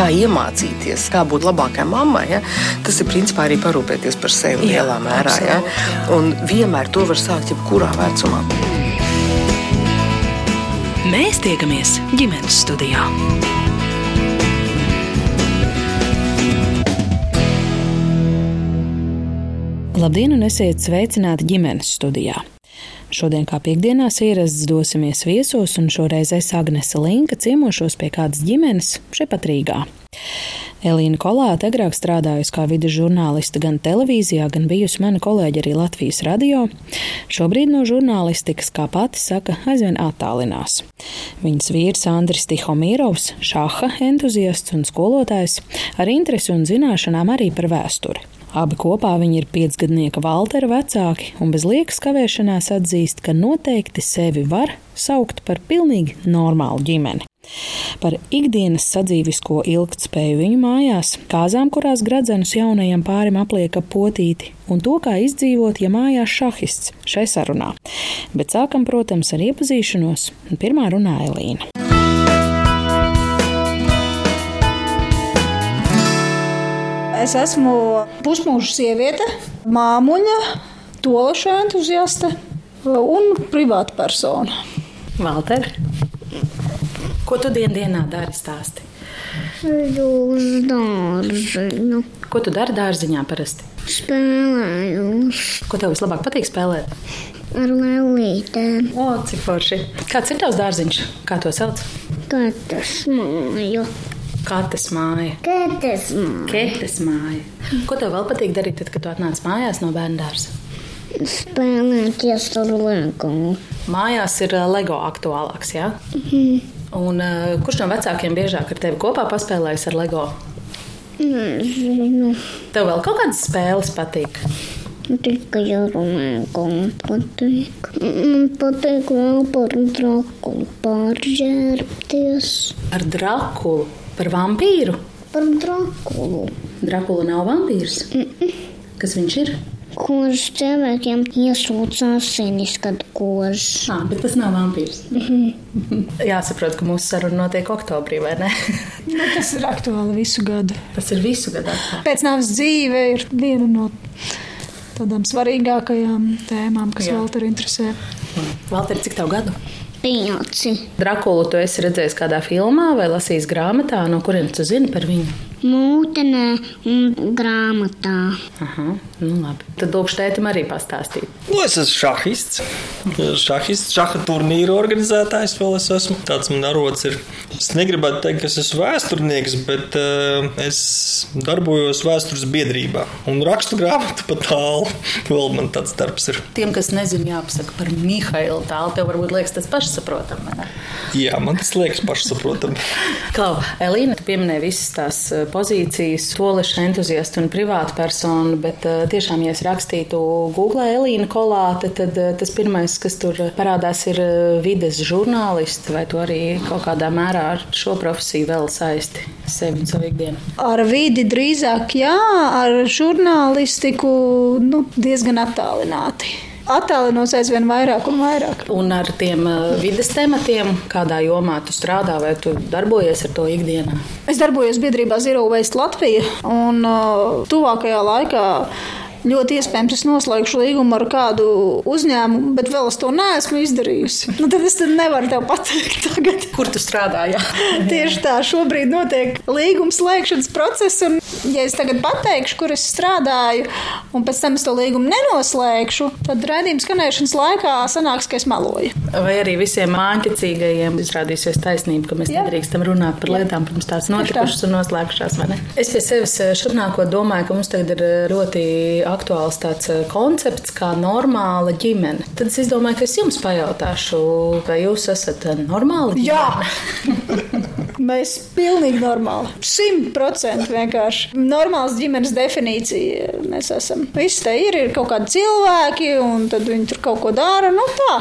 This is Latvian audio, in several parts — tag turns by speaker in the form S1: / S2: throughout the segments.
S1: kā iemācīties, kā būt labākai mammai, ja? tas ir principā arī parūpēties par sevi Jā, lielā mērā. Ja? Un vienmēr to var sākt jebkurā vecumā.
S2: Mēs tiekamies ģimenes studijā. Labdien, un esiet sveicināti ģimenes studijā. Šodien, kā piekdienās ierasts, dosimies viesos, un šoreiz es Agnese Linka ciemošos pie kādas ģimenes šepat Rīgā. Elīna Kolāte agrāk strādājusi kā vidas žurnāliste gan televīzijā, gan bijusi mana kolēģe arī Latvijas radio. Šobrīd no žurnālistikas, kā pati saka, aizvien attālinās. Viņas vīrs Andris Tihomīrovs, šaha entuziasts un skolotājs, ar interesi un zināšanām arī par vēsturi. Abi kopā viņi ir piecgadnieka Valtera vecāki un bez liekas kavēšanās atzīst, ka noteikti sevi var saukt par pilnīgi normālu ģimeni. Par ikdienas sadzīvisko ilgtspēju viņu mājās, kāzām, kurās gradzenus jaunajam pārim apliek ap potīti, un to, kā izdzīvot, ja mājās šahists šai sarunā. Bet sākam, protams, ar iepazīšanos, un pirmā runā Elīna.
S3: Es esmu pusmūža sieviete, māmuļa, tolaša entuziaste un privāta persona.
S2: Valter, ko tu dien dienā dari stāsti?
S4: Uz dārziņu.
S2: Ko tu dari dārziņā parasti?
S4: Spēlējos.
S2: Ko tev vislabāk patīk spēlēt?
S4: Ar lēlītēm.
S2: O, cik forši. Kāds ir tavs dārziņš? Kā to sauc?
S4: Katrs māju.
S2: Kates māja.
S4: Kates māja.
S2: Ketes māja. Ko tev vēl patīk darīt, tad, kad tu atnāc mājās no bērnu dārza?
S4: Spēlēties ar LEGO.
S2: Mājās ir uh, LEGO aktuālāks, jā? Ja? Mhm. Un uh, kurš no vecākiem biežāk ar tevi kopā paspēlējas ar LEGO?
S4: Nezinu.
S2: Tev vēl kaut kādas spēles patīk?
S4: Tikai ar LEGO patīk. Man patīk vēl par drakulu pārģērbties.
S2: Ar drakulu? Par vampīru?
S4: Par drakulu.
S2: Drakula nav vampīrs. Mm -mm. Kas viņš ir?
S4: Kurš cilvēkiem iesūdz asinis, kad kož.
S2: Ah, bet tas nav vampīrs. Mm -hmm. Jāsaprot, ka mūsu saruna notiek oktobrī, vai ne?
S3: nu, tas ir aktuāli visu gadu.
S2: Tas ir visu gadu. Aktuāli.
S3: Pēc nāves dzīve ir viena no tādām svarīgākajām tēmām, kas vēl tur interesē.
S2: Valter, cik tev gadu?
S4: Pieci.
S2: Drakulu tu esi redzējis kādā filmā vai lasījis grāmatā, no kurienes tu zini par viņu?
S4: Mūtenē un grāmatā.
S2: Aha, nu labi. Tad lūkšu tētim arī pastāstīt.
S5: Nu, es esmu šahists. Šahists, šaha turnīru organizētājs vēl es esmu. Tāds man arots ir. Es negribētu teikt, ka es esmu vēsturnieks, bet uh, es darbojos vēstures biedrībā un rakstu grāmatu pa tālu. Vēl man tāds darbs ir.
S2: Tiem, kas nezina, jāpasaka par Mihailu tālu, tev varbūt liekas tas pašsaprotami.
S5: Jā, man tas liekas pašsaprotami.
S2: Klau, Elīna, tu pieminēji visas tās pozīcijas, toleša entuziasta un privāta persona, bet uh, tiešām, ja es rakstītu Google Elīna Kolāte, tad uh, tas pirmais, kas tur parādās, ir uh, vides žurnālists, vai tu arī kaut kādā mērā ar šo profesiju vēl saisti sevi un savu ikdienu?
S3: Ar vidi drīzāk, jā, ar žurnālistiku nu, diezgan attālināti attālinos aizvien vairāk un vairāk.
S2: Un ar tiem vidas tematiem, kādā jomā tu strādā, vai tu darbojies ar to ikdienā?
S3: Es darbojos biedrībā Zero Waste Latvija un tuvākajā laikā Ļoti iespējams, es noslēgšu līgumu ar kādu uzņēmumu, bet vēl es to neesmu izdarījusi. Nu, tad es tad nevaru tev pateikt, tagad.
S2: kur tu strādā. Jā.
S3: Tieši tā, šobrīd notiek līguma slēgšanas process. Un, ja es tagad pateikšu, kur es strādāju, un pēc tam es to līgumu nenoslēgšu, tad raidījuma skanēšanas laikā sanāks, ka es meloju.
S2: Vai arī visiem mākslīgajiem izrādīsies taisnība, ka mēs Jā. nedrīkstam runāt par lietām, pirms tās notikušas un noslēgšās. Es pie sevis šurnākot domāju, ka mums tagad ir ļoti aktuāls tāds eh, koncepts kā normāla ģimene. Tad es domāju, ka es jums pajautāšu, vai jūs esat eh, normāli ģimene?
S3: Jā! Mēs pilnīgi normāli. Simt procenti vienkārši. Normāls ģimenes definīcija mēs esam. Viss te ir, ir kaut kādi cilvēki, un tad viņi tur kaut ko dara. Nu tā.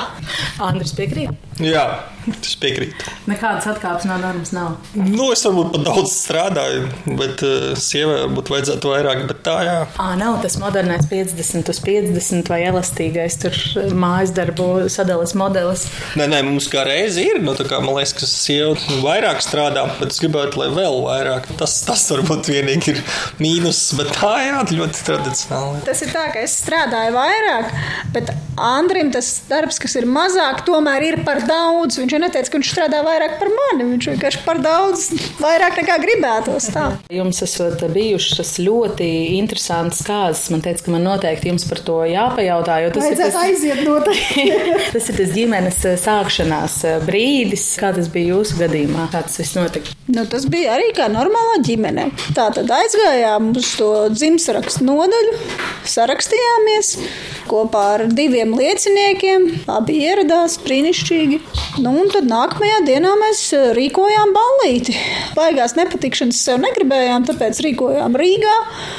S2: Andris piekrīt.
S5: Jā, tas piekrīt.
S2: Nekādas atkāpes no normas nav.
S5: Nu, es varbūt pat daudz strādāju, bet uh, sievai varbūt vajadzētu vairāk. Bet tā, jā.
S2: Ā, nav tas modernais 50 uz 50 vai elastīgais tur mājas darbu sadalas modelis.
S5: Nē, nē, mums kā reizi ir. Nu, kā, man liekas, ka sieva vairāk strādā, bet es gribētu, lai vēl vairāk. Tas, tas varbūt vienīgi ir mīnus, bet tā jā, ļoti tradicionāli.
S3: Tas ir tā, ka es strādāju vairāk, bet Andrim tas darbs, kas ir mazāk, tomēr ir par daudz. Viņš jau neteica, ka viņš strādā vairāk par mani. Viņš vienkārši par daudz, vairāk nekā gribētos. Tā.
S2: Jums esat bijušas ļoti interesantas kārtas. Man teica, ka man noteikti jums par to jāpajautā. Tas ir
S3: Vajadzētu
S2: tas,
S3: aiziet noteikti.
S2: tas ir tas ģimenes sākšanās brīdis. Kā tas bija jūsu gadījumā? Kā tas viss notika?
S3: Nu, tas bija arī kā normālā ģimene. Tā tad aizgājām uz to dzimšanas nodaļu, sarakstījāmies kopā ar diviem lieciniekiem. Abi ieradās brīnišķīgi. Nu, un tad nākamajā dienā mēs eh, rīkojām ballīti. Baigās nepatikšanas sev negribējām, tāpēc rīkojām Rīgā.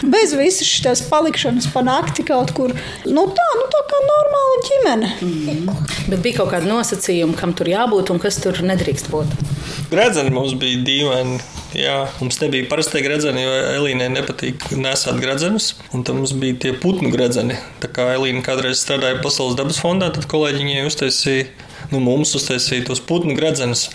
S3: Bez visas šīs palikšanas pa nakti kaut kur. Nu, tā, nu, tā kā normāla ģimene.
S2: Bet bija kaut kāda nosacījuma, kam tur jābūt un kas tur nedrīkst būt.
S5: Gredzeni mums bija dīvaini. Jā, mums nebija parastie gredzeni, jo Elīnai nepatīk nesāt gredzenus. Un tam mums bija tie putnu gredzeni. Tā kā Elīna kādreiz strādāja Pasaules dabas fondā, tad kolēģi viņai uztaisīja. Nu, mums uztaisīja tos putnu gredzenus,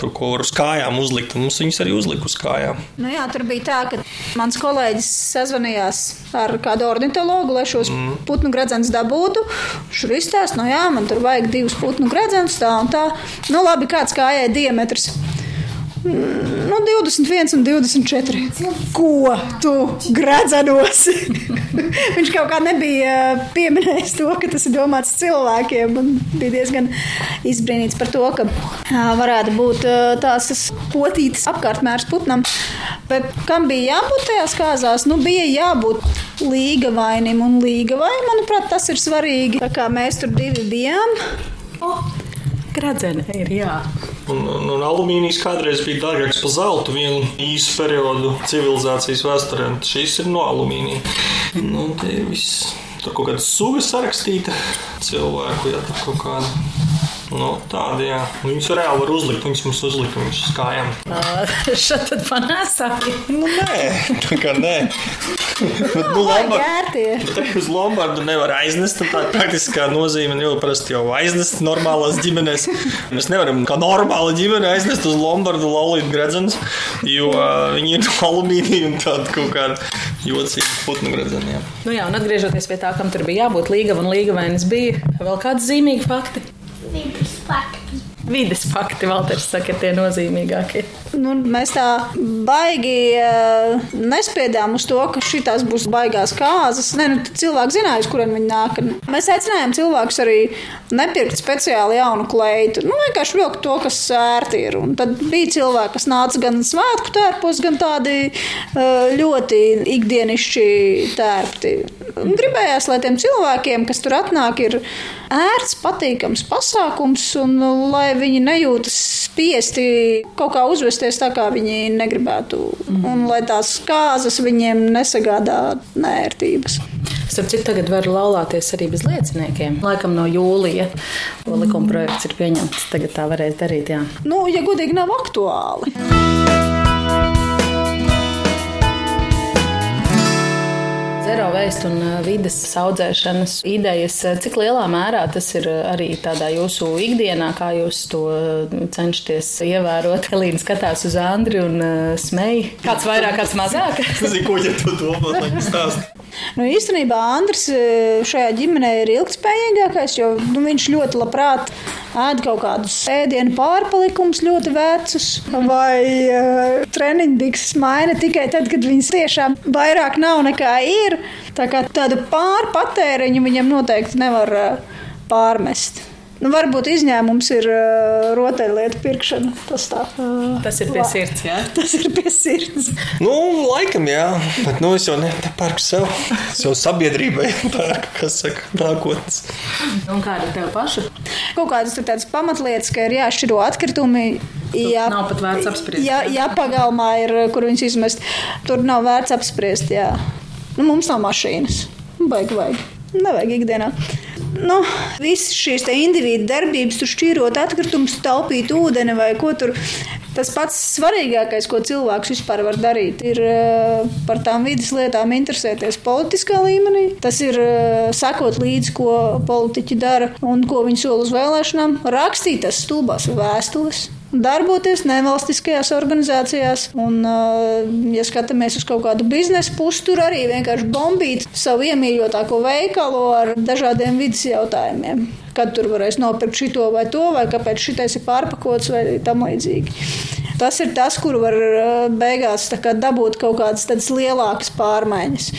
S5: tur, ko var uz kājām uzlikt. Mums viņus arī uzlika uz kājām.
S3: Nu jā, tur bija tā, ka mans kolēģis sazvanījās ar kādu ornitologu, lai šos mm. putnu gredzenus dabūtu. Viņš tur izstāsta, no jā, man tur vajag divus putnu gredzenus, tā un tā. Nu, labi, kāds kājai diametrs. Nu, 21 un 24. Ko tu gredzenos? Viņš kaut kā nebija eh, pieminējis to, ka tas ir domāts cilvēkiem. un Bija diezgan izbrīnīts par to, ka ā, varētu būt ā, tās tas potītas apkārtmērs putnam. Bet kam bija jābūt tajās kāzās? Nu, bija jābūt līga vainim un līga vai, manuprāt, tas ir svarīgi. Tā kā mēs tur divi bijām.
S2: Gradzene ir, jā.
S5: Un, un, un alumīnijas kādreiz bija dārgāks par zeltu vienu īsu periodu civilizācijas vēsturē. un Šis ir no alumīnija. Nu. Tur kaut kāda suga sarakstīta cilvēku, ja tur kaut kāda. Nu, tāda, jā. Viņus reāli var uzlikt, viņus mums uzlika viņus uz kājām.
S2: Šeit tad panāsāki.
S5: Nu, nē, tā kā nē. Bet, nu, Lombard,
S3: Gērtie.
S5: tā kā uz Lombardu nevar aiznest, tad tā praktiskā nozīme. Jo parasti jau aiznest normālās ģimenēs. Mēs nevaram kā normāla ģimene aiznest uz Lombardu laulību gredzenus, jo uh, viņi ir alumīnija un tāda kaut kāda jocīga putnu gredzena. jā.
S2: Nu jā, un atgriežoties pie tā, kam tur bija jābūt līga un līga vainas bija, vēl kādi zīmīgi fakti.
S4: Vides fakti.
S2: Vides fakti, Valters saka, tie nozīmīgākie.
S3: Nu, mēs tā baigi uh, nespiedām uz to, ka šīs būs baigās kāzas. Nē, nu, cilvēki zināja, uz kurien viņi nāk. Mēs aicinājām cilvēkus arī nepirkt speciāli jaunu kleitu. Nu, vienkārši vilkt to, kas ērti ir. Un tad bija cilvēki, kas nāca gan svētku tērpos, gan tādi uh, ļoti ikdienišķi tērpti. Un Gribējās, lai tiem cilvēkiem, kas tur atnāk, ir ērts, patīkams pasākums, un uh, lai viņi nejūtas spiesti kaut kā uzvesties tā, kā viņi negribētu. Un lai tās kāzas viņiem nesagādā nērtības.
S2: Starp citu, tagad var laulāties arī bez lieciniekiem. Laikam no jūlija to likuma projekts ir pieņemts. Tagad tā varēs darīt, jā.
S3: Nu, ja godīgi, nav aktuāli.
S2: Zero waste un vides audzēšanas idejas, cik lielā mērā tas ir arī tādā jūsu ikdienā, kā jūs to cenšaties ievērot. Elīna skatās uz Andri un uh, smēj. Kāds vairāk, kāds mazāk?
S5: Nezinu, ko ja tu domā, lai viņš stāsta.
S3: Nu, īstenībā Andris šajā ģimenē ir ilgspējīgākais, jo nu, viņš ļoti labprāt ēd kaut kādus ēdienu pārpalikumus, ļoti vecus, vai uh, treniņdikses maina tikai tad, kad viņas tiešām vairāk nav nekā ir. Tā kā tādu pārpatēriņu viņam noteikti nevar uh, pārmest. Nu, varbūt izņēmums ir uh, rotaļlietu pirkšana. Tas, tā, uh,
S2: Tas ir pie sirds, jā.
S3: tas ir pie sirds.
S5: Nu, laikam, jā. Bet nu, es jau ne- nepērku sev. Jau sabiedrībai pērku, kas saka, nākotnes.
S2: Un kāda ir tev paša?
S3: Kaut kādas tādas pamatlietas, ka ir jāšķiro atkritumi. Jā,
S2: nav pat vērts apspriest,
S3: Jā,
S2: jā.
S3: jā pagalmā ir, kur viņus izmest. Tur nav vērts apspriest. Jā. Nu, mums nav mašīnas. Baigi, vajag. Nevajag ikdienā. nu, visas šīs individu darbības, tur šķīrot atkritumus, taupīt ūdeni vai ko tur. Tas pats svarīgākais, ko cilvēks vispār var darīt, ir eh, par tām vidas lietām interesēties politiskā līmenī. Tas ir eh, sekot līdzi, ko politiķi dara un ko viņi sola uz vēlēšanām, rakstīt tās stulbās vēstules darboties nevalstiskajās organizācijās. Un, ja skatāmies uz kaut kādu biznesa pusi, tur arī vienkārši bombīt savu iemīļotāko veikalu ar dažādiem vidas jautājumiem. Kad tur varēs nopirkt šito vai to, vai kāpēc šitais ir pārpakots vai tam līdzīgi. Tas ir tas, kur var beigās kā, dabūt kaut kādas lielākas pārmaiņas.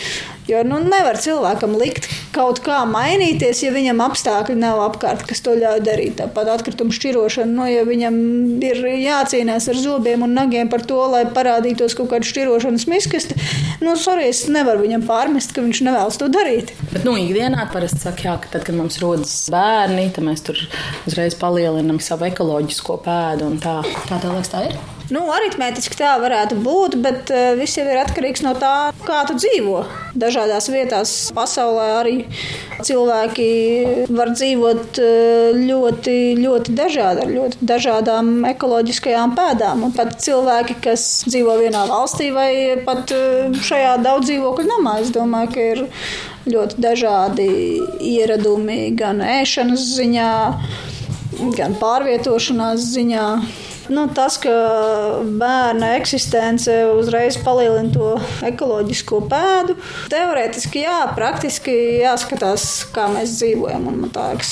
S3: Jo nu, nevar cilvēkam likt kaut kā mainīties, ja viņam apstākļi nav apkārt, kas to ļauj darīt. Tāpat atkritumu šķirošana, nu, ja viņam ir jācīnās ar zobiem un nagiem par to, lai parādītos kaut kāda šķirošanas miskasta, nu, sorry, es nevaru viņam pārmest, ka viņš nevēlas to darīt.
S2: Bet, nu, ikdienā parasti saka, jā, ka tad, kad mums rodas bērni, tad mēs tur uzreiz palielinam savu ekoloģisko pēdu un tā. Tā tā liekas, tā ir.
S3: Nu, aritmētiski tā varētu būt, bet uh, viss jau ir atkarīgs no tā, kā tu dzīvo. Dažādās vietās pasaulē arī cilvēki var dzīvot uh, ļoti, ļoti dažādi, ar ļoti dažādām ekoloģiskajām pēdām. Un pat cilvēki, kas dzīvo vienā valstī vai pat uh, šajā daudz dzīvokļu namā, es domāju, ka ir ļoti dažādi ieradumi gan ēšanas ziņā, gan pārvietošanās ziņā. Nu, tas, ka bērna eksistence uzreiz palielina to ekoloģisko pēdu, teorētiski jā, praktiski jāskatās, kā mēs dzīvojam. Un man liekas,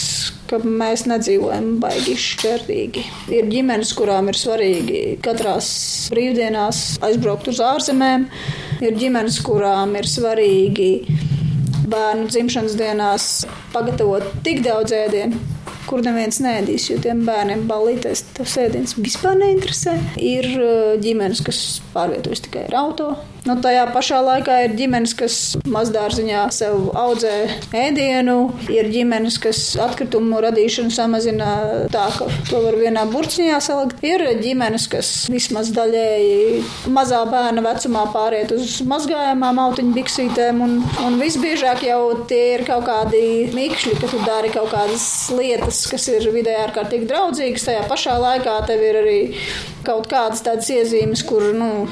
S3: ka mēs nedzīvojam baigi šķērdīgi. Ir ģimenes, kurām ir svarīgi katrās brīvdienās aizbraukt uz ārzemēm, ir ģimenes, kurām ir svarīgi bērnu dzimšanas dienās pagatavot tik daudz ēdienu kur neviens nēdīs, jo tiem bērniem balīties tas ēdiens vispār neinteresē. Ir uh, ģimenes, kas pārvietojas tikai ar automašīnu Nu, tajā pašā laikā ir ģimenes, kas mazdārziņā sev audzē ēdienu, ir ģimenes, kas atkritumu radīšanu samazina tā, ka to var vienā burciņā salikt. Ir ģimenes, kas vismaz daļēji mazā bērna vecumā pāriet uz mazgājumām autiņu biksītēm, un, un visbiežāk jau tie ir kaut kādi mikšļi, ka tu dari kaut kādas lietas, kas ir vidē ārkārtīgi draudzīgas. Tajā pašā laikā tev ir arī kaut kādas tādas iezīmes, kur, nu,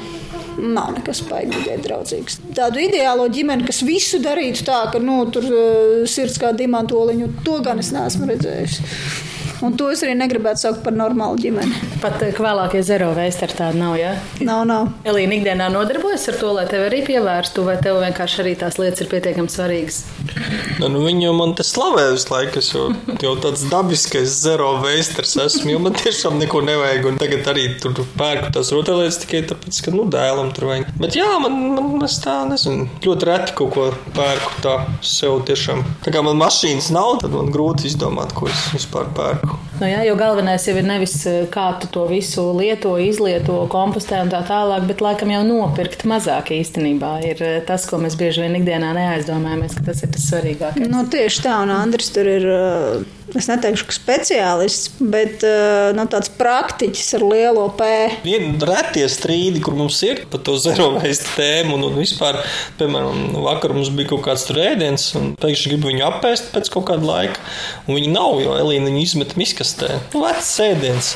S3: nav nekas baigi vidē draudzīgs. Tādu ideālo ģimeni, kas visu darītu tā, ka nu, tur uh, sirds kā dimantoliņu, to gan es neesmu redzējusi. Un to es arī negribētu saukt par normālu ģimeni.
S2: Pat eh, vēlākie zero veistari tādi nav, jā?
S3: Ja? Nav, nav.
S2: Elīna ikdienā nodarbojas ar to, lai tevi arī pievērstu, vai tev vienkārši arī tās lietas ir pietiekami svarīgas?
S5: Nu, nu viņu man te slavē visu laiku, es jau, jau tāds dabiskais zero veistars esmu, jo man tiešām neko nevajag. Un tagad arī tur pērku tās rotaļlietas tikai tāpēc, ka, nu, dēlam tur vajag. Bet jā, man, man es tā nezinu, ļoti reti kaut ko pērku tā sev tiešām. Tā kā man mašīnas nav, tad man grūti izdomāt, ko es vispār pērku.
S2: Nu jā, jo galvenais jau ir nevis eh, kā tu to visu lieto, izlieto, kompostē un tā tālāk, bet laikam jau nopirkt mazāk īstenībā ir eh, tas, ko mēs bieži vien ikdienā neaizdomājamies, ka tas ir tas svarīgākais.
S3: Nu, tieši tā, un Andris tur ir eh, es neteikšu, ka speciālists, bet uh, nu, tāds praktiķis ar lielo P.
S5: Viena retie strīdi, kur mums ir par to zero waste tēmu, un, un vispār, piemēram, vakar mums bija kaut kāds rēdiens, un pēkšņi gribu viņu apēst pēc kaut kāda laika, un viņi nav, jo Elīna viņu izmet miskastē. Nu, vecs ēdiens.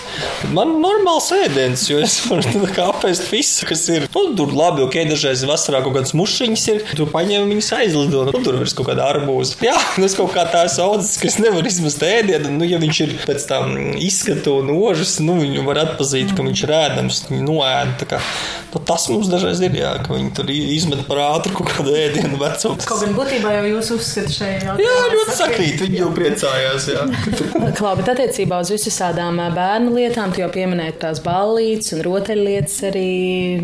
S5: Man normāls ēdiens, jo es varu apēst visu, kas ir. Nu, tur labi, ok, dažreiz vasarā kaut kādas mušiņas ir, tu paņem viņas aizlido, nu, tur ir kaut kāda arbūza. Jā, tas kaut kā tā saudzes, kas nevar izmest ēdienu, nu, ja viņš ir pēc tam izskatu un ožas, nu, viņu var atpazīt, ka viņš ir ēdams, viņu noēda. Nu, tas mums dažreiz ir, jā, ka viņi tur izmet par ātru kaut kādu ēdienu vecumu.
S2: Kaut gan būtībā jau jūs uzskatāt šeit jau.
S5: Jā, ļoti sakrīt, viņi jau priecājās, jā.
S2: Klau, bet attiecībā uz visām bērnu lietām, tu jau pieminēji tās ballītes un rotaļlietas arī.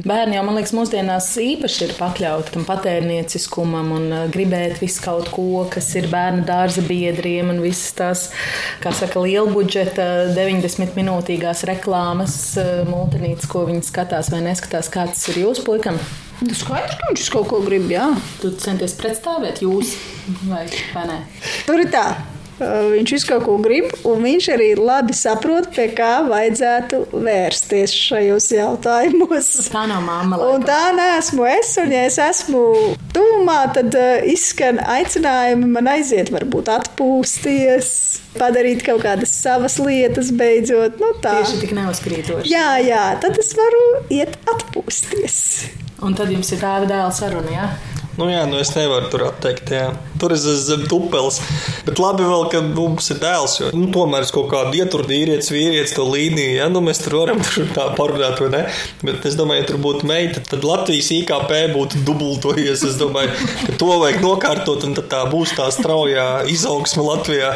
S2: Bērni jau, man liekas, mūsdienās īpaši ir pakļauti tam patērnieciskumam un gribēt visu kaut ko, kas ir bērnu dārza biedriem un visas tās saka, liela budžeta 90 minūtīgās reklāmas eh, multinītes, ko viņi skatās vai neskatās, kā tas ir jūsu puikam.
S3: Nu, skaidrs, ka viņš kaut ko grib, jā.
S2: Tu centies pretstāvēt jūs vai, vai nē?
S3: Tur ir tā. Viņš visu kaut ko grib, un viņš arī labi saprot, pie kā vajadzētu vērsties šajos jautājumos.
S2: Tā nav mamma.
S3: Un tā neesmu es, un ja es esmu tuvumā, tad uh, izskan aicinājumi man aiziet, varbūt atpūsties, padarīt kaut kādas savas lietas, beidzot. Nu, tā.
S2: Tieši tik neuzkrītoši.
S3: Jā, jā, tad es varu iet atpūsties.
S2: Un tad jums ir tāda dēla saruna, jā?
S5: Nu, jā, nu es nevaru tur atteikt. Jā. Tur es esmu zem tupeles. Bet labi, vēl, ka mums ir dēls. Jo, nu, tomēr es kaut kādu ieturu vīrietis, vīrietis to līniju. Ja? Nu, mēs tur varam tur tā parunāt, vai ne? Bet es domāju, ja tur būtu meita, tad Latvijas IKP būtu dubultojies. Es domāju, ka to vajag nokārtot, un tad tā būs tā straujā izaugsme Latvijā.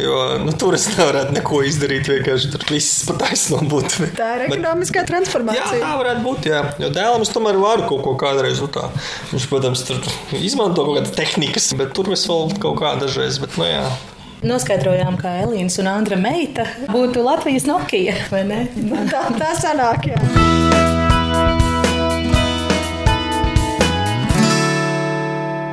S5: Jo nu, tur es nevarētu neko izdarīt. Vienkārši tur viss pataisno būtu.
S3: Tā ir ekonomiskā transformācija.
S5: Jā, tā varētu būt. Jā. Jo dēlam es tomēr varu kaut ko kādreiz. Nu, tā. Viņš, protams, tur izmanto kaut kādas tehnikas, bet tur es vēl kaut kā dažreiz. Bet, nu, jā.
S2: Noskaidrojām, ka Elīnas un Andra meita būtu Latvijas ne?
S3: Tā, tā sanāk, jā.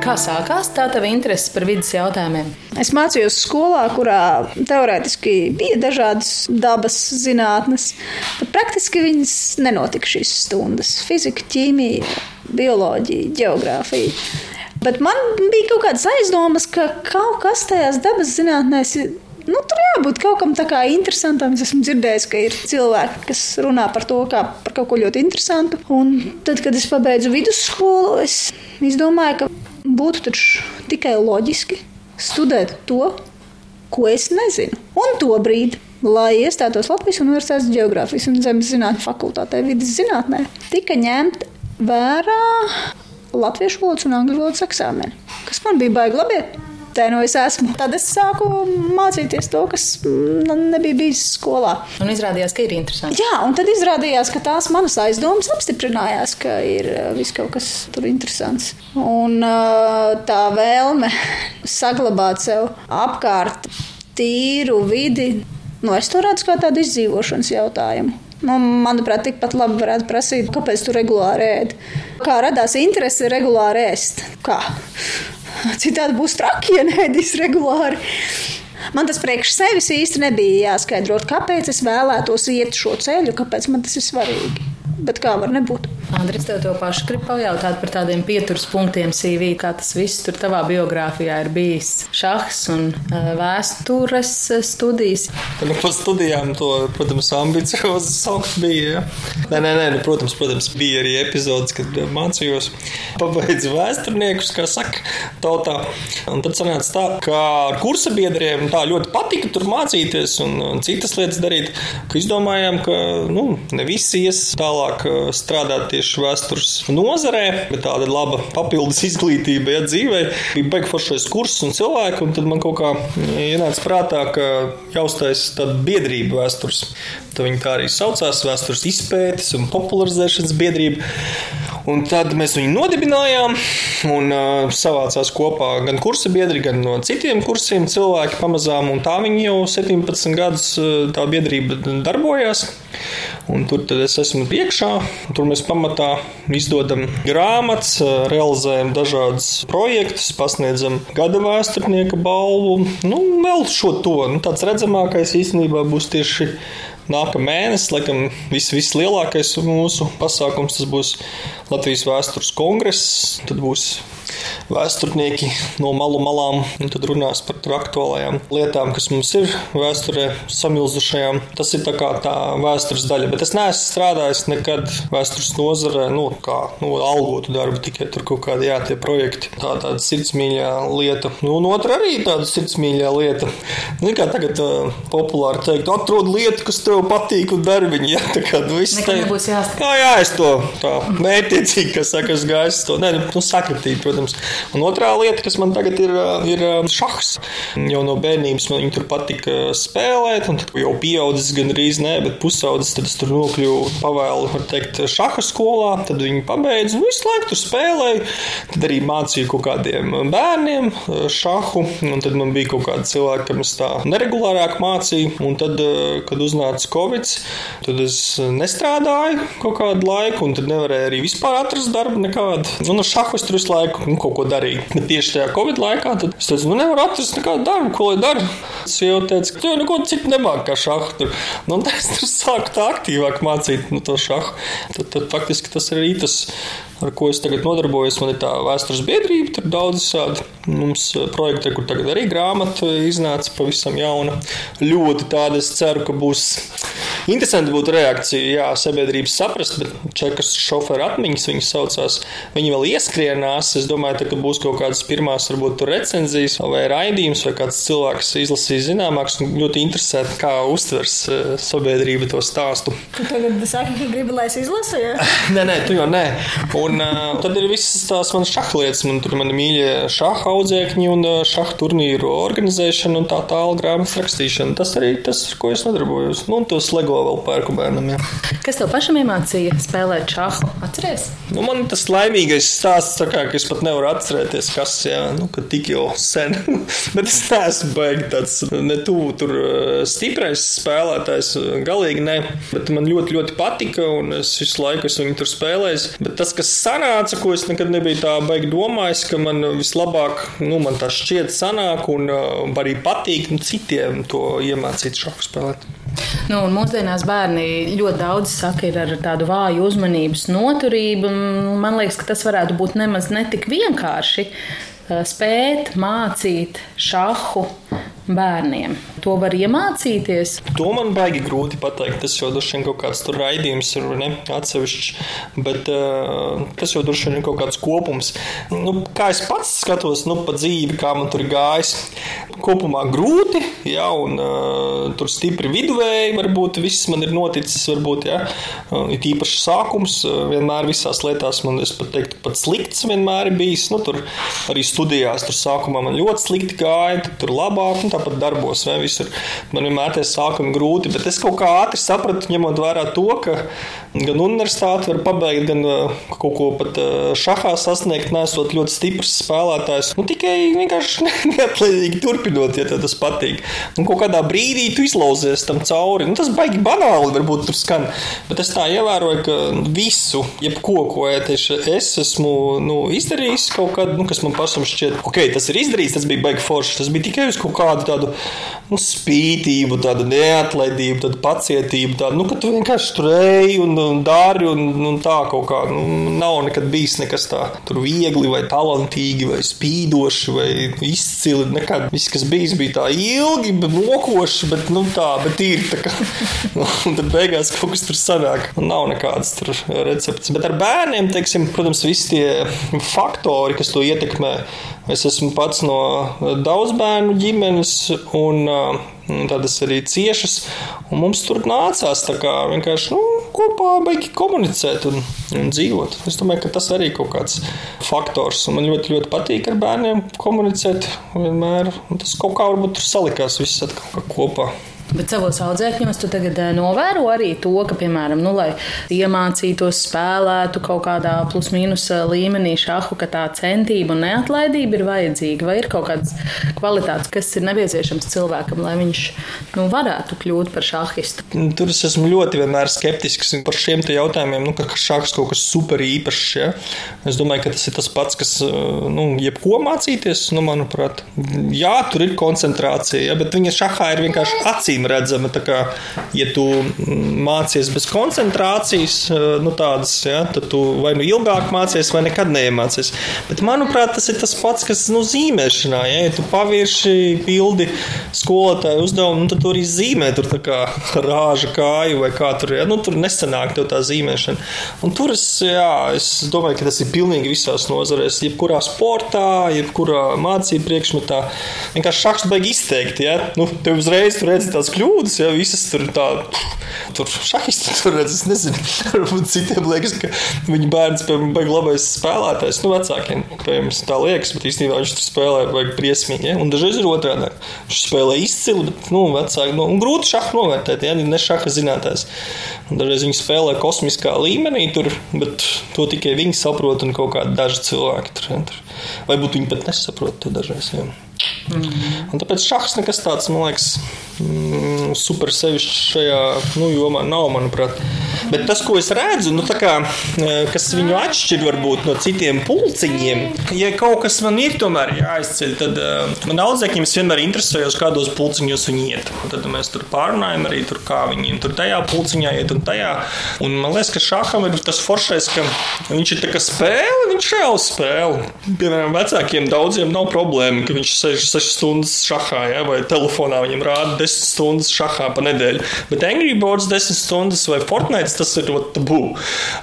S2: Kā sākās tā tava interese par vidas jautājumiem?
S3: Es mācījos skolā, kurā teorētiski bija dažādas dabas zinātnes, bet praktiski viņas nenotika šīs stundas - fizika, ķīmija, bioloģija, geogrāfija. Bet man bija kaut kādas aizdomas, ka kaut kas tajās dabas zinātnēs ir. Nu, tur jābūt kaut kam tādam interesantam. Es esmu dzirdējis, ka ir cilvēki, kas runā par to kā par kaut ko ļoti interesantu. Un tad, kad es pabeidzu vidusskolu, es izdomāju, ka būtu tikai loģiski studēt to, ko es nezinu. Un to brīdi, lai iestātos Latvijas Universitātes Geogrāfijas un Zemes zinātņu fakultātē, vidus zinātnē, tika ņemta vērā latviešu valodas un angļu valodas eksāmeni, kas man bija baigi labi. Tā no es esmu. Tad es sāku mācīties to, kas nebija bijis skolā.
S2: Un izrādījās, ka ir interesanti.
S3: Jā, un tad izrādījās, ka tās manas aizdomas apstiprinājās, ka ir viss kaut kas tur interesants. Un tā vēlme saglabāt sev apkārt tīru vidi, nu, es to redzu kā tādu izdzīvošanas jautājumu. Nu, manuprāt, tikpat labi varētu prasīt, kāpēc tu regulāri ēd. Kā radās interese regulāri ēst? Kā? Citādi būs traki, ja neēdīs regulāri. Man tas priekš sevis īsti nebija jāskaidro, kāpēc es vēlētos iet šo ceļu, kāpēc man tas ir svarīgi. Bet kā var nebūt?
S2: Andris, tev to pašu grib pajautāt par tādiem pieturas punktiem CV, kā tas viss tur tavā biogrāfijā ir bijis. Šahs un vēstures studijas.
S5: Nu, pa studijām to, protams, ambiciozi saukt bija. Ja? Nē, nē, nē nu, protams, protams, bija arī epizodes, kad mācījos. Pabeidzu vēsturniekus, kā saka, tautā. Un tad sanāca tā, ka ar kursa biedriem tā ļoti patika tur mācīties un, un citas lietas darīt, ka izdomājām, ka nu, ne visi ies tālāk tālāk strādāt tieši vēstures nozarē, bet tāda laba papildus izglītība, ja dzīvē bija baigi foršais kurs un cilvēki, un tad man kaut kā ienāca prātā, ka jāuztais tāda biedrība vēstures. Tad viņi tā arī saucās vēstures izpētes un popularizēšanas biedrība. Un tad mēs viņu nodibinājām un uh, savācās kopā gan kursa biedri, gan no citiem kursiem cilvēki pamazām. Tā viņi jau 17 gadus tā biedrība darbojās. Un tur es esmu iekšā. Tur mēs pamatā izdodam grāmatas, realizējam dažādus projektus, pasniedzam gada vēsturnieka balvu. Nu, vēl šo to. Nu, tāds redzamākais īstenībā būs tieši nākamā mēnesis, laikam, vis, vislielākais mūsu pasākums būs Latvijas vēstures kongress. Tad būs vēsturnieki no malu malām un tad runās par aktuālajām lietām, kas mums ir vēsturē samilzušajām. Tas ir tā kā tā vēstures daļa, bet es neesmu strādājis nekad vēstures nozarē, nu, kā nu, algotu darbu, tikai tur kaut kādi jā, tie projekti. Tā tāda sirdsmīļā lieta. Nu, un otra arī tāda sirdsmīļā lieta. Nu, kā tagad uh, populāri teikt, atrod lietu, kas tev patīk un dari viņu. Jā, tā kā nu, viss
S2: te... nebūs jāsaka.
S5: Kā jā, es to tā mētiecīgi, kas saka, es gaisu to. Nē, nu, sakritība, protams. Un otrā lieta, kas man tagad ir, ir šahs. Jau no bērnības man tur patika spēlēt, un tad jau pieaudzis gan arī nē, bet pusaudzis, tad es tur nokļuvu pavēlu, var teikt, šaha skolā. Tad viņi pabeidza, nu, visu laiku tur spēlēju. Tad arī mācīju kaut kādiem bērniem šahu, un tad man bija kaut kādi cilvēki, kam es tā neregulārāk mācīju. Un tad, kad uznāca Covid, tad es nestrādāju kaut kādu laiku, un tad nevarēju arī vispār atrast darbu nekādu. Un ar šahu es tur visu laiku nu, kaut ko darīt. Bet tieši tajā Covid laikā es teicu, nu nevaru atrast nekādu darbu, ko lai daru. Sieva teica, ka tu neko citu nemāki kā šahu. Tur. Nu, es tur sāku tā aktīvāk mācīt nu, to šahu. Tad, tad faktiski tas ir tas ar ko es tagad nodarbojos. Man ir tā vēstures biedrība, tur daudz tādu mums eh, projektu, kur tagad arī grāmata iznāca pavisam jauna. Ļoti tāda, es ceru, ka būs interesanti būtu reakcija, jā, sabiedrības saprast, bet čekas šoferu atmiņas viņas saucās, viņi vēl ieskrienās. Es domāju, ka būs kaut kādas pirmās, varbūt recenzijas vai raidījums, vai kāds cilvēks izlasīs zināmāks un ļoti interesēti, kā uztvers eh, sabiedrība to stāstu.
S3: Tu tagad saki, ka gribi, lai es izlasu? Ja?
S5: nē, nē, tu jau nē. Un uh, tad ir visas tās manas šahlietas, man tur ir mīļie šaha audzēkņi un uh, šaha turnīru organizēšana un tā tālāk grāmatas rakstīšana. Tas arī tas, ar ko es nodarbojos. Nu, un tos LEGO vēl pērku bērnam. Jā.
S2: Kas tev pašam iemācīja spēlēt šahu? Atceries?
S5: Nu, man tas laimīgais stāsts, kā, ka es pat nevaru atcerēties, kas jā, nu, tik jau sen. Bet es neesmu baigi tāds ne tuvu tur stiprais spēlētājs. Galīgi ne. Bet man ļoti, ļoti patika un es visu laiku esmu viņu tur spēlējis. Bet tas, kas sanāca, ko es nekad nebiju tā baigi domājis, ka man vislabāk, nu, man tas šķiet sanāk un uh, arī patīk nu, citiem to iemācīt šādu spēlēt.
S2: Nu, mūsdienās bērni ļoti daudz saka, ir ar tādu vāju uzmanības noturību. Man liekas, ka tas varētu būt nemaz ne tik vienkārši uh, spēt mācīt šahu bērniem. To var iemācīties.
S5: To man baigi grūti pateikt. Tas jau droši vien kaut kāds tur raidījums ir ne, atsevišķs, bet uh, tas jau droši vien ir kaut kāds kopums. Nu, kā es pats skatos nu, pa dzīvi, kā man tur gājis, kopumā grūti, ja, un uh, tur stipri viduvēji varbūt viss man ir noticis, varbūt, ja, uh, ir īpaši sākums, uh, vienmēr visās lietās man, es pat teiktu, pat slikts vienmēr ir bijis, nu, tur arī studijās, tur sākumā man ļoti slikti gāja, tur labāk, un tāpat darbos, vai visur. Man vienmēr tie sākumi grūti, bet es kaut kā ātri sapratu, ņemot vērā to, ka gan universitāti var pabeigt, gan uh, kaut ko pat uh, šahā sasniegt, nesot ļoti stiprs spēlētājs. Nu, tikai vienkārši neatlaidīgi turpinot, ja tas patīk. Un kaut kādā brīdī tu izlauzies tam cauri. Nu, tas baigi banāli varbūt tur skan, bet es tā ievēroju, ka visu, jebko, ko es esmu nu, izdarījis kaut kad, nu, kas man pašam šķiet, ok, tas ir izdarīts, tas bija baigi forši, tas bija tikai uz kaut kādu tādu nu, spītību, tādu neatlaidību, tādu pacietību, tādu, nu, ka tu vienkārši tur ej un, un dari, un, un tā kaut kā, nu, nav nekad bijis nekas tā, tur viegli vai talantīgi vai spīdoši vai izcili, nekad. Viss, kas bijis, bija tā ilgi, bet mokoši, bet, nu, tā, bet ir tā kā, nu, un tad beigās kaut kas tur sanāk, un nav nekādas tur recepts. Bet ar bērniem, teiksim, protams, visi tie faktori, kas to ietekmē, es esmu pats no daudz bērnu ģimenes, un tādas arī ciešas. Mums tur nācās vienkārši nu, kopā beigi komunicēt un, un dzīvot. Es domāju, ka tas arī ir kaut kāds faktors. Man ļoti, ļoti patīk ar bērniem komunicēt. Vienmēr. Tas kaut kā varbūt tur salikās viss atkal kopā.
S2: Bet savos audzēkņos tu tagad novēro arī to, ka, piemēram, nu, lai iemācītos spēlētu kaut kādā plus-mínus eh, līmenī šahu, ka tā centība un neatlaidība ir vajadzīga, vai ir kaut kādas kvalitātes, kas ir nepieciešams cilvēkam, lai viņš nu, varētu kļūt par šahistu.
S5: Tur es esmu ļoti skeptisks par šiem jautājumiem, nu, ka šahs kaut kas super īpašs. Ja? Es domāju, ka tas ir tas pats, kas, nu, jebko mācīties, nu, manuprāt, jā, tur ir koncentrācija, ja? bet viņa šahā ir vienkārši acīm acīm redzama. Kā, ja tu mācies bez koncentrācijas, eh, nu, tādas, ja, tad tu vai nu ilgāk mācies, vai nekad neiemācies. Bet, manuprāt, tas ir tas pats, kas nu, zīmēšanā. Ja, ja tu pavirši pildi skolotāju uzdevumu, nu, tad tu arī zīmē tur kā rāža kāju vai kā tur. Ja, nu, tur nesanāk tev tā zīmēšana. Un tur es, jā, es domāju, ka tas ir pilnīgi visās nozarēs. Jebkurā sportā, jebkurā mācību priekšmetā. Vienkārši šachs baigi izteikti. Ja? Nu, tev uzreiz tur redzi tās kļūdas, ja visas tur tā, tur šahisti tur redz, es nezinu, varbūt citiem liekas, ka viņa bērns, piemēram, baigi labais spēlētājs, nu vecākiem, piemēram, tā liekas, bet īstenībā viņš tur spēlē baigi briesmīgi, ja? un dažreiz ir otrādi. Viņš spēlē izcili, bet, nu, vecāki, nu, un grūti šahu novērtēt, ja, ne šaha zinātājs. Un dažreiz viņi spēlē kosmiskā līmenī tur, bet to tikai viņi saprot un kaut kādi daži cilvēki tur. Ja, tur. Vai būtu viņi pat nesaprot to dažreiz. Ja. Mm. Un tāpēc šachs nekas tāds, man liekas, mm, super sevišķi šajā nu, jomā nav, manuprāt. Bet tas, ko es redzu, nu, kā, kas viņu atšķir varbūt no citiem pulciņiem, ja kaut kas man ir tomēr jāizceļ, tad uh, man audzēkņiem es vienmēr interesējos, kādos pulciņos viņi iet. Un tad mēs tur pārunājam arī, tur, kā viņi tur tajā pulciņā iet un tajā. Un man liekas, ka šaham ir tas foršais, ka viņš ir tā kā spēle, viņš reāli spēle. Piemēram, vecākiem daudziem nav problēma, ka viņš sēž 6 stundas šahā, ja, vai telefonā viņam rāda 10 stundas šahā pa nedēļu. Bet Angry Birds 10 stundas vai Fortnite tas ir tabū.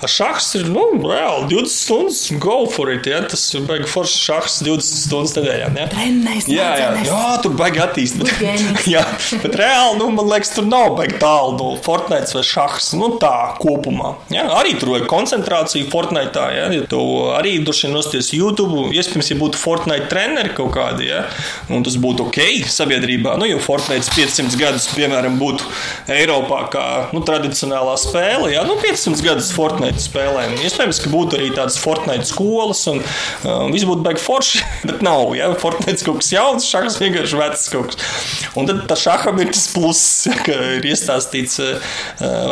S5: Šachs ir, nu, reāli 20 stundas, go for it, ja, tas ir baigi foršs šachs 20 stundas nedēļā. Ja.
S2: Trenēs,
S5: jā, jā, jā, tur baigi attīstīt. jā, bet reāli, nu, man liekas, tur nav baigi tālu no Fortnite vai šachs, nu, tā kopumā. Ja. Arī tur vajag koncentrāciju Fortnite, ja, ja tu arī droši vien nosties YouTube, iespējams, ja būtu Fortnite treneri kaut kādi, ja, un tas būtu ok sabiedrībā, nu, jo Fortnite 500 gadus, piemēram, būtu Eiropā kā nu, tradicionālā spēle, ja, nu, 500 gadus Fortnite spēlēm. Iespējams, ka būtu arī tādas Fortnite skolas, un uh, viss būtu baigi forši, bet nav, ja, Fortnite kaut kas jauns, šahs vienkārši vecs kaut kas. Un tad tā šaham ir tas pluss, ja, ka ir iestāstīts uh,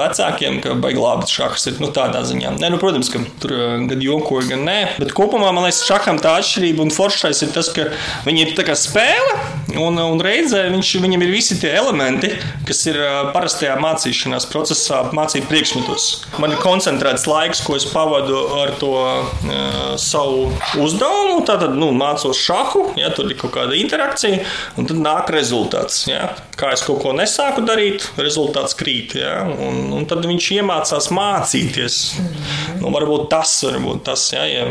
S5: vecākiem, ka baigi labi šahs ir, nu, tādā ziņā. Nē, nu, protams, ka tur uh, gan jokoja, gan nē, bet kopumā, man liekas, šaham tā atšķirība un foršais ir tas, ka viņi ir tā kā spēle, un, un reizē viņš, viņam ir visi tie elementi, kas ir parastajā mācīšanās procesā, mācību priekšmetos. Man ir koncentrēts laiks, ko es pavadu ar to uh, savu uzdevumu. Tad nu, mācos šahu, ja tur ir kaut kāda interakcija, un tad nāk rezultāts. Ja. Kā es kaut ko nesāku darīt, rezultāts krīt. Ja. Un, un tad viņš iemācās mācīties. Nu, varbūt tas būt tas, ja, ja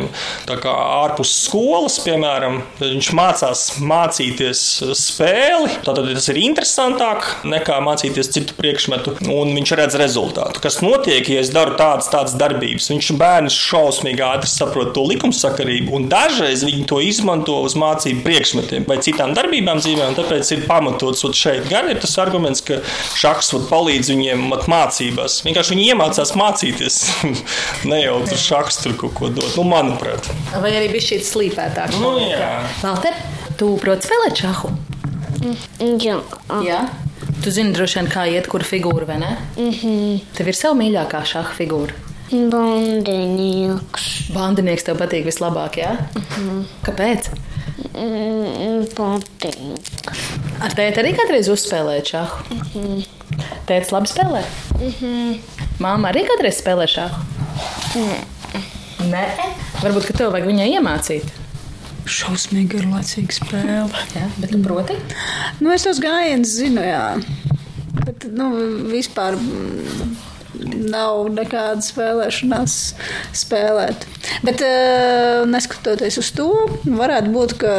S5: tā kā ārpus skolas, piemēram, viņš mācās mācīties spēli. Tad tas ir interesantāk nekā mācīties citu priekšmetu, un viņš redz rezultātu. Kas notiek, ja es daru tādas, tādas darbības? Viņš bērns šausmīgi ātri saprot to likumsakarību, un dažreiz viņi to izmanto uz mācību priekšmetiem vai citām darbībām dzīvē, un tāpēc ir pamatots šeit. Gan ir tas arguments, ka šachs palīdz viņiem mācībās. Vienkārši viņi iemācās mācīties. ne jau tur šachs tur kaut ko dot, nu, manuprāt.
S2: Vai arī bija šī slīpētāka?
S5: Nu, jā.
S2: Valter, tu proti spēlēt šahu?
S4: Jā.
S2: Jā. Tu zini, droši vien, kā iet, kur figūra, vai ne?
S4: Mhm.
S2: Tev ir sava mīļākā šaha figūra.
S4: Bandinieks.
S2: Bandinieks tev patīk vislabāk, jā?
S4: Mhm.
S2: Kāpēc?
S4: Mm, Patīk.
S2: Ar tēti arī kādreiz uzspēlēja šahu.
S4: Mhm.
S2: Tētis labi spēlē. Māma arī kādreiz spēlē šahu. Nē, varbūt ka tev vajag viņai iemācīt.
S3: Šausmīgi ir laicīga spēle.
S2: Jā, bet tu proti?
S3: Nu, es tos gājienus zinu, jā. Bet, nu, vispār mm, nav nekāda spēlēšanās spēlēt. Bet, eh, neskatoties uz to, varētu būt, ka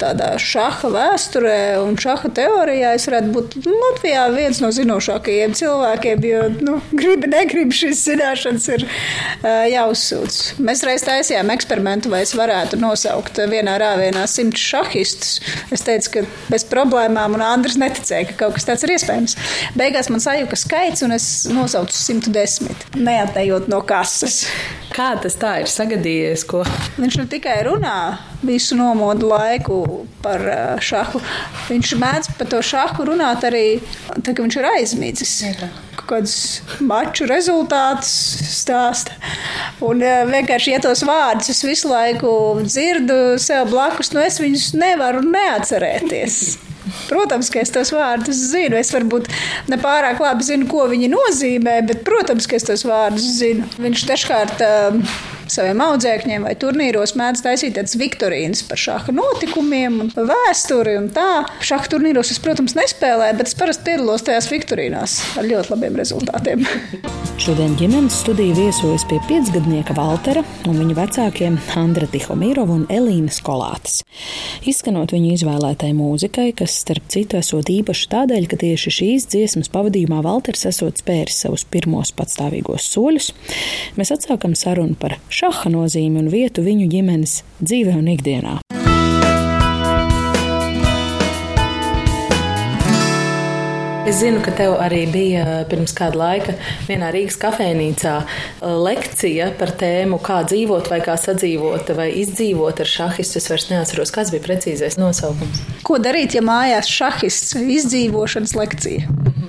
S3: tādā šaha vēsturē un šaha teorijā es varētu būt Latvijā viens no zinošākajiem cilvēkiem, jo, nu, gribi, negribi šīs zināšanas ir uh, jāuzsūc. Mēs reiz taisījām eksperimentu, vai es varētu nosaukt vienā rāvienā simts šahistus. Es teicu, ka bez problēmām, un Andris neticēja, ka kaut kas tāds ir iespējams. Beigās man sajuka skaits, un es nosaucu 110, neatējot no kases.
S2: Kā tas tā ir sagadījies? Ko?
S3: Viņš ne tikai runā visu nomodu laiku par šahu, viņš mēdz par to šahu runāt arī tad, kad viņš ir aizmidzis. Kaut kādus maču rezultātus stāsta. Un vienkārši, ja tos vārdus es visu laiku dzirdu sev blakus, nu es viņus nevaru neatcerēties. Protams, ka es tos vārdus zinu. Es varbūt ne pārāk labi zinu, ko viņi nozīmē, bet, protams, ka es tos vārdus zinu. Viņš dažkārt uh, saviem audzēkņiem vai turnīros mēdz taisīt tādas viktorīnas par šāda notikumiem un par vēsturi un tā. Šāda turnīros es, protams, nespēlēju, bet es parasti piedalos tajās viktorīnās ar ļoti labiem rezultātiem.
S2: Šodien ģimenes studija viesojas pie piecgadnieka Valtera un viņa vecākiem Andra Tihomīrova un Elīnas Kolātes. Izskanot viņu izvēlētai mūzikai, kas starp citu esot īpaši tādēļ, ka tieši šīs dziesmas pavadījumā Valters esot spēris savus pirmos patstāvīgos soļus, mēs atsākam sarunu par šaha nozīmi un vietu viņu ģimenes dzīvē un ikdienā. Es zinu, ka tev arī bija pirms kāda laika vienā Rīgas kafejnīcā lekcija par tēmu, kā dzīvot, vai kā sadzīvot, vai izdzīvot ar šahistu. Es vairs neatceros, kas bija precīzais nosaukums.
S3: Ko darīt, ja mājās šahists izdzīvošanas lekcija?
S2: -hmm.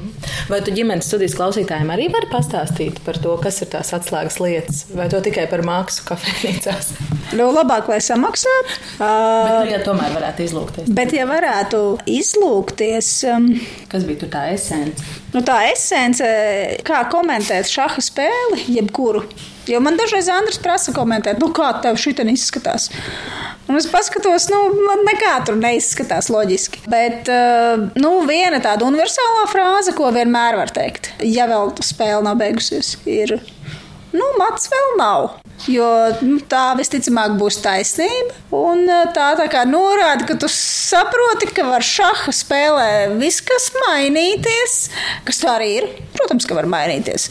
S2: Vai tu ģimenes studijas klausītājiem arī vari pastāstīt par to, kas ir tās atslēgas lietas, vai to tikai par mākslu kafejnīcās?
S3: Nu, labāk, lai samaksātu.
S2: Bet, nu, ja tomēr varētu izlūgties.
S3: Bet, ja varētu izlūgties, um,
S2: Kas bija tur tā esence?
S3: nu, tā esence, kā komentēt šaha spēli, jebkuru. Jo man dažreiz Andris prasa komentēt, nu, kā tev šī izskatās. Un es paskatos, nu, man nekā tur neizskatās loģiski. Bet uh, nu, viena tāda universālā frāze, ko vienmēr var teikt, ja vēl spēle nav beigusies, ir: Nu, mats vēl nav. Jo nu, tā visticamāk būs taisnība. Un uh, tā, tā kā norāda, ka tu saproti, ka var šaha spēlē viss, kas mainīties, kas tā arī ir. Protams, ka var mainīties.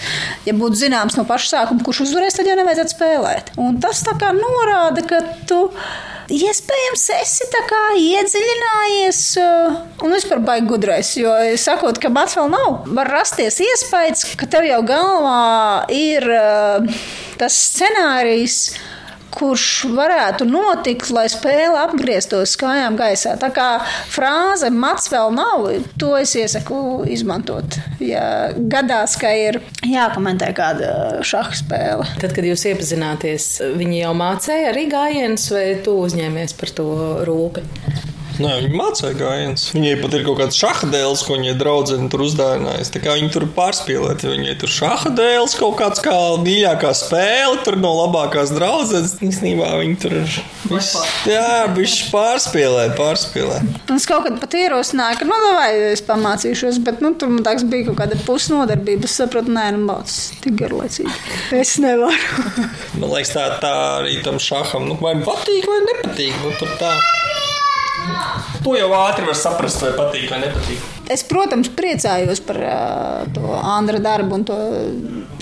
S3: Ja būtu zināms no paša sākuma, kurš uzvarēs, tad jau nevajadzētu spēlēt. Un tas tā kā norāda, ka tu. Iespējams, esi tā kā iedziļinājies uh, un vispār baigi gudrais. Jo, sakot, ka mats vēl nav, var rasties iespējas, ka tev jau galvā ir uh, tas scenārijs, kurš varētu notikt, lai spēle apgrieztos kājām gaisā. Tā kā frāze mats vēl nav, to es iesaku izmantot. Ja gadās, ka ir jākomentē kāda šaha spēle.
S2: Tad, kad jūs iepazināties, viņi jau mācīja arī gājienus, vai tu uzņēmies par to rūpi?
S5: Nē, viņi mācīja gājienus. Viņai pat ir kaut kāds šaha dēls, ko viņa draudzene tur uzdāvinājusi. Tā kā viņi tur pārspīlēt, viņai tur šaha dēls kaut kāds kā mīļākā spēle, tur no labākās draudzenes. Īsnībā viņi tur ir. Viss, jā, viņš pārspīlē, pārspīlē.
S3: Es kaut kad pat ierosināju, ka, nu, vai es pamācīšos, bet, nu, tur man tāds bija kaut kāda pusnodarbība. Es saprotu, nē, nu, mācīs tik garlaicīgi. Es nevaru.
S5: Man liekas, tā, tā arī tam šaham, nu, vai patīk, vai nepatīk. Nu, tur tā. To jau ātri var saprast, vai patīk vai nepatīk.
S3: Es, protams, priecājos par uh, to Andra darbu un to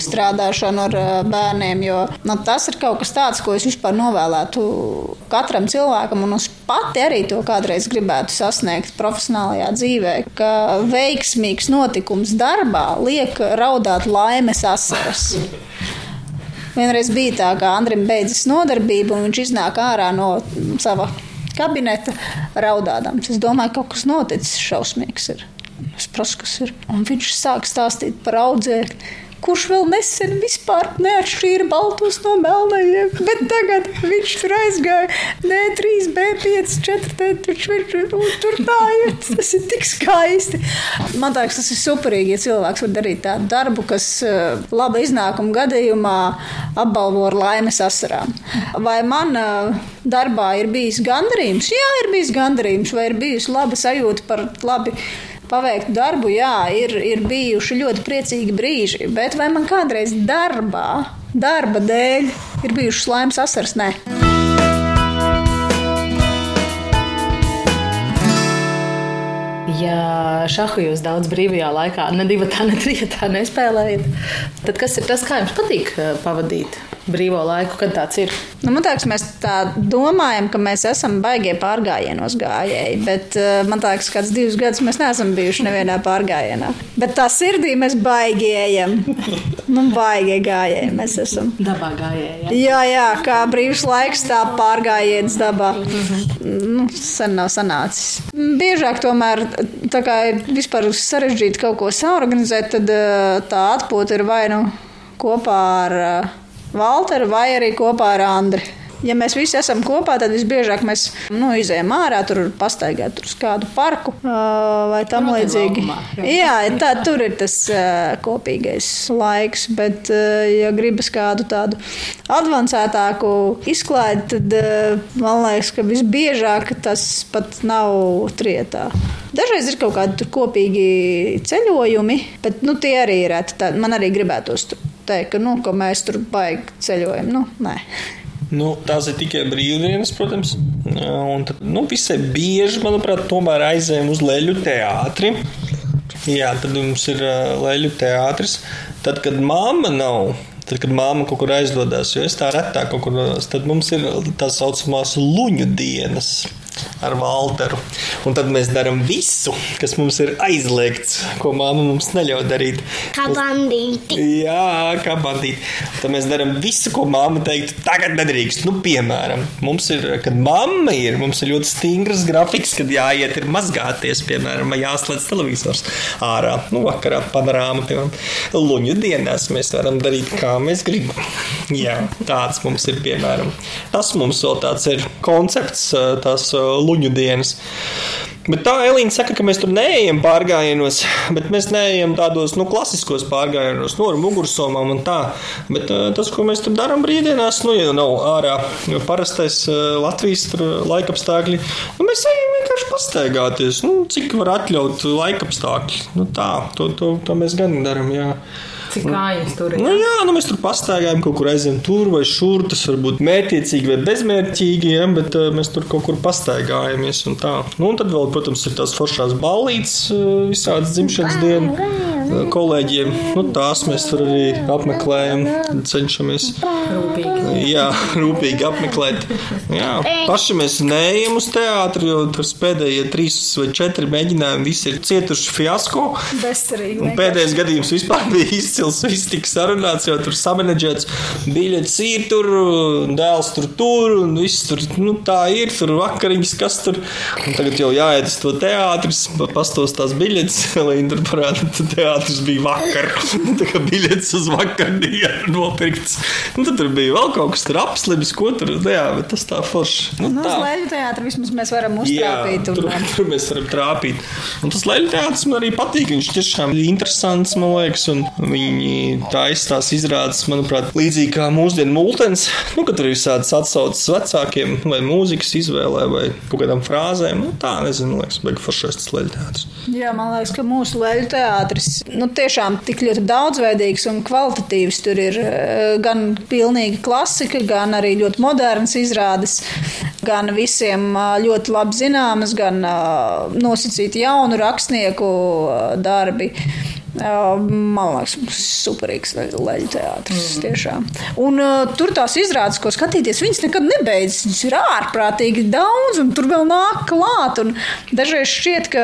S3: strādāšanu ar uh, bērniem, jo nu, tas ir kaut kas tāds, ko es vispār novēlētu katram cilvēkam, un es pati arī to kādreiz gribētu sasniegt profesionālajā dzīvē, ka veiksmīgs notikums darbā liek raudāt laimes asaras. Vienreiz bija tā, ka Andrim beidzas nodarbība, un viņš iznāk ārā no sava kabineta raudādams. Es domāju, ka kaut kas noticis šausmīgs. Ir. Es prasu, kas ir. Un viņš sāk stāstīt par audzēkli. Kurš vēl nesen vispār neatšķīra baltos no melnajiem. Bet tagad viņš tur aizgāja. Nē, 3, B5, 4. Viņš, tur ir. Tas ir tik skaisti. Man liekas, tas ir superīgi, ja cilvēks var darīt tādu darbu, kas eh, laba iznākuma gadījumā apbalvo ar laimes asarām. Vai man eh, darbā ir bijis gandarījums? Jā, ir bijis gandarījums, vai ir bijusi laba sajūta par labi paveiktu darbu, jā, ir, ir bijuši ļoti priecīgi brīži. Bet vai man kādreiz darbā, darba dēļ, ir bijušas laimes asars? Nē.
S2: Ja šahu jūs daudz brīvajā laikā, ne divi ne trīs tā nespēlējat, tad kas ir tas, kā jums patīk eh, pavadīt brīvo laiku, kad tāds ir?
S3: Nu, man liekas, mēs tā domājam, ka mēs esam baigie pārgājienos gājēji, bet uh, man liekas, ka kāds divus gadus mēs neesam bijuši nevienā pārgājienā. Bet tā sirdī mēs baigi ejam. Nu, baigie gājēji mēs esam.
S2: Dabā gājēji.
S3: Jā, jā, kā brīvs laiks, tā pārgājiens dabā. Nu, sen nav sanācis. Biežāk tomēr, tā kā ir vispār sarežģīti kaut ko saorganizēt, tad uh, tā atpūta ir vai nu kopā ar uh, Valteru vai arī kopā ar Andri. Ja mēs visi esam kopā, tad visbiežāk mēs nu, izējām ārā, tur pastaigāt tur uz kādu parku vai tam līdzīgi. Jā, tā, tur ir tas kopīgais laiks, bet, ja gribas kādu tādu avansētāku izklaidi, tad man liekas, ka visbiežāk tas pat nav trietā. Dažreiz ir kaut kādi kopīgi ceļojumi, bet nu, tie arī ir reti. Man arī gribētos tur teikt, ka, nu, ka mēs tur baigi ceļojam. Nu, nē.
S5: Nu, tās ir tikai brīvdienas, protams. Un tad, nu, visai bieži, manuprāt, tomēr aizējām uz leļu teātri. Jā, tad mums ir leļu teātris. Tad, kad mamma nav, tad, kad mamma kaut kur aizdodas, jo es tā retāk kaut kur dodos, tad mums ir tā saucamās luņu dienas. Ar Walteru. Un tad mēs darām visu, kas mums ir aizliegts, ko mamma mums neļauj darīt.
S4: Kā bandīti.
S5: Jā, kā bandīti. Tad mēs darām visu, ko mamma teiktu, tagad nedrīkst. Nu, piemēram, mums ir, kad mamma ir, mums ir ļoti stingrs grafiks, kad jāiet ir mazgāties, piemēram, jāslēdz televizors ārā. Nu, vakarā panorāma, piemēram, luņu dienās mēs varam darīt, kā mēs gribam. Jā, tāds mums ir, piemēram. Tas mums vēl tāds ir koncepts, tās luņu dienas. Bet tā Elīna saka, ka mēs tur neejam pārgājienos, bet mēs neejam tādos nu, klasiskos pārgājienos, no nu, mugursomām un tā. Bet uh, tas, ko mēs tur darām brīvdienās, nu, ja nav ārā parastais uh, Latvijas laikapstākļi, nu, mēs ejam vienkārši pastaigāties, nu, cik var atļaut laikapstākļi. Nu, tā, to, to, to mēs gan darām.
S2: Cik kājas tur ir?
S5: Nu, jā, nu, mēs tur pastaigājam, kaut kur aizjām tur vai šur. Tas var būt mērķiecīgi vai bezmērķīgi, ja, bet uh, mēs tur kaut kur pastaigājamies. Un tā. nu, un tad vēl, protams, ir tās foršās ballītes, uh, visādas dzimšanas dienas uh, kolēģiem. Nu, tās mēs tur arī apmeklējam, cenšamies
S2: Rūpīgi.
S5: jā, rūpīgi apmeklēt. Jā, paši mēs neejam uz teātri, jo tur pēdējie trīs vai četri mēģinājumi visi ir cietuši fiasko.
S3: Bezcerīgi.
S5: Pēdējais gadījums vispār bija izcils. Viss tika sarunāts, jo tur samanģēts biļets ir tur, dēls tur tur, un viss tur nu, tā ir. Tur vakariņas, kas tur. Un tagad jau jāiet uz to teātris, pa- pastos tās biļetes, lai viņi tur parāda, ka teātris bija vakar. tā kā biļetes uz vakardienu nopirkts. Un tad tur bija vēl kaut kas tur apslims, ko tur, nu jā, bet tas tā forši. Nu,
S3: Nu, uz
S5: tā.
S3: leļu teātri vismaz mēs varam
S5: Jā,
S3: uztrāpīt.
S5: tur,
S3: Un,
S5: tur mēs varam trāpīt. Un tas leļu teātris man arī patīk. Viņš tiešām ir interesants, man liekas. Un viņi tā izstāsta izrādes, manuprāt, līdzīgi kā mūsdienu multens. Nu, kad tur ir visādas atsauces vecākiem vai mūzikas izvēlē vai kaut kādām frāzēm. Nu, tā, nezinu, liekas, beigas foršais tas teātris.
S3: jā, man liekas, ka mūsu leļu teātris nu, tiešām tik ļoti daudzveidīgs un kvalitatīvs. Tur ir eh, gan pilnīgi klasika, gan arī ļoti modernas izrādes, gan visiem eh, ļoti labi zināmas, gan eh, nosacīti jaunu rakstnieku darbi. Man liekas, superīgs le- leļu teātris. Mm. Tiešām. Un uh, tur tās izrādes, ko skatīties, viņas nekad nebeidzas. Viņas ir ārprātīgi daudz, un tur vēl nāk klāt. Un Dažreiz šķiet, ka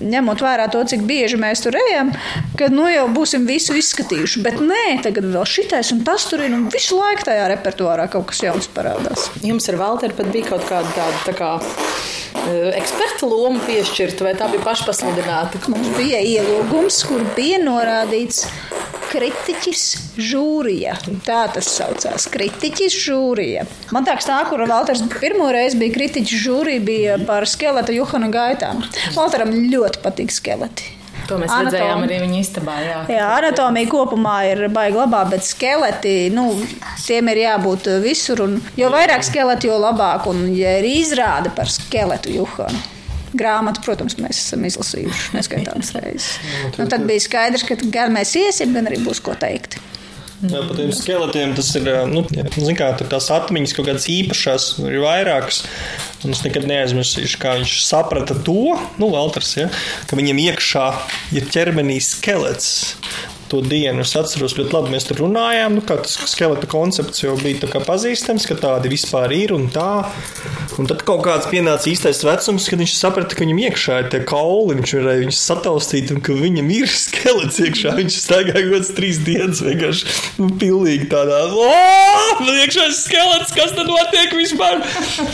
S3: ņemot vērā to, cik bieži mēs tur ejam, ka nu jau būsim visu izskatījuši. Bet nē, tagad vēl šitais un tas tur ir. Un visu laiku tajā repertuārā kaut kas jauns parādās.
S2: Jums ar Valteru pat bija kaut kāda tāda tā kā, eksperta loma piešķirta, vai tā bija pašpasludināta?
S3: Mums bija ielūgums, kur bija norādīts kritiķis žūrija. Tā tas saucās. Kritiķis žūrija. Man liekas, tā, kur Valters pirmo reizi bija kritiķis žūrija, bija par skeleta Johana gaitām. Valteram ļoti patīk skeleti.
S2: To mēs
S3: Anatomi-
S2: redzējām arī viņa istabā. Jā,
S3: Jā, anatomija kopumā ir baigta labā, bet skeleti, nu, tiem ir jābūt visur. Un, jo vairāk skeleti, jo labāk. Un, ja ir izrāde par skeletu Juhanu. Grāmatu, protams, mēs esam izlasījuši neskaitāmas reizes. Nu, tad bija skaidrs, ka gan mēs iesim, gan arī būs ko teikt.
S5: Jā, par tiem skeletiem tas ir. Nu, jā, zin kā, tās atmiņas kaut kādas īpašas, ir vairākas. Un es nekad neaizmirsīšu, kā viņš saprata to, nu, Valters, ja, ka viņam iekšā ir ķermenī skelets. To dienu es atceros ļoti labi. Mēs tur runājām, nu, kā tas skeleta koncepts jau bija pazīstams, ka tādi vispār ir un tā. Un tad kaut kāds pienāca īstais vecums, kad viņš saprata, ka viņam iekšā ir tie kauli, viņš varēja viņus sataustīt un ka viņam ir skelets iekšā. Viņš staigāja kaut kāds trīs dienas vienkārši nu, pilnīgi tādā, oh, iekšā ir skelets, kas tad notiek vispār?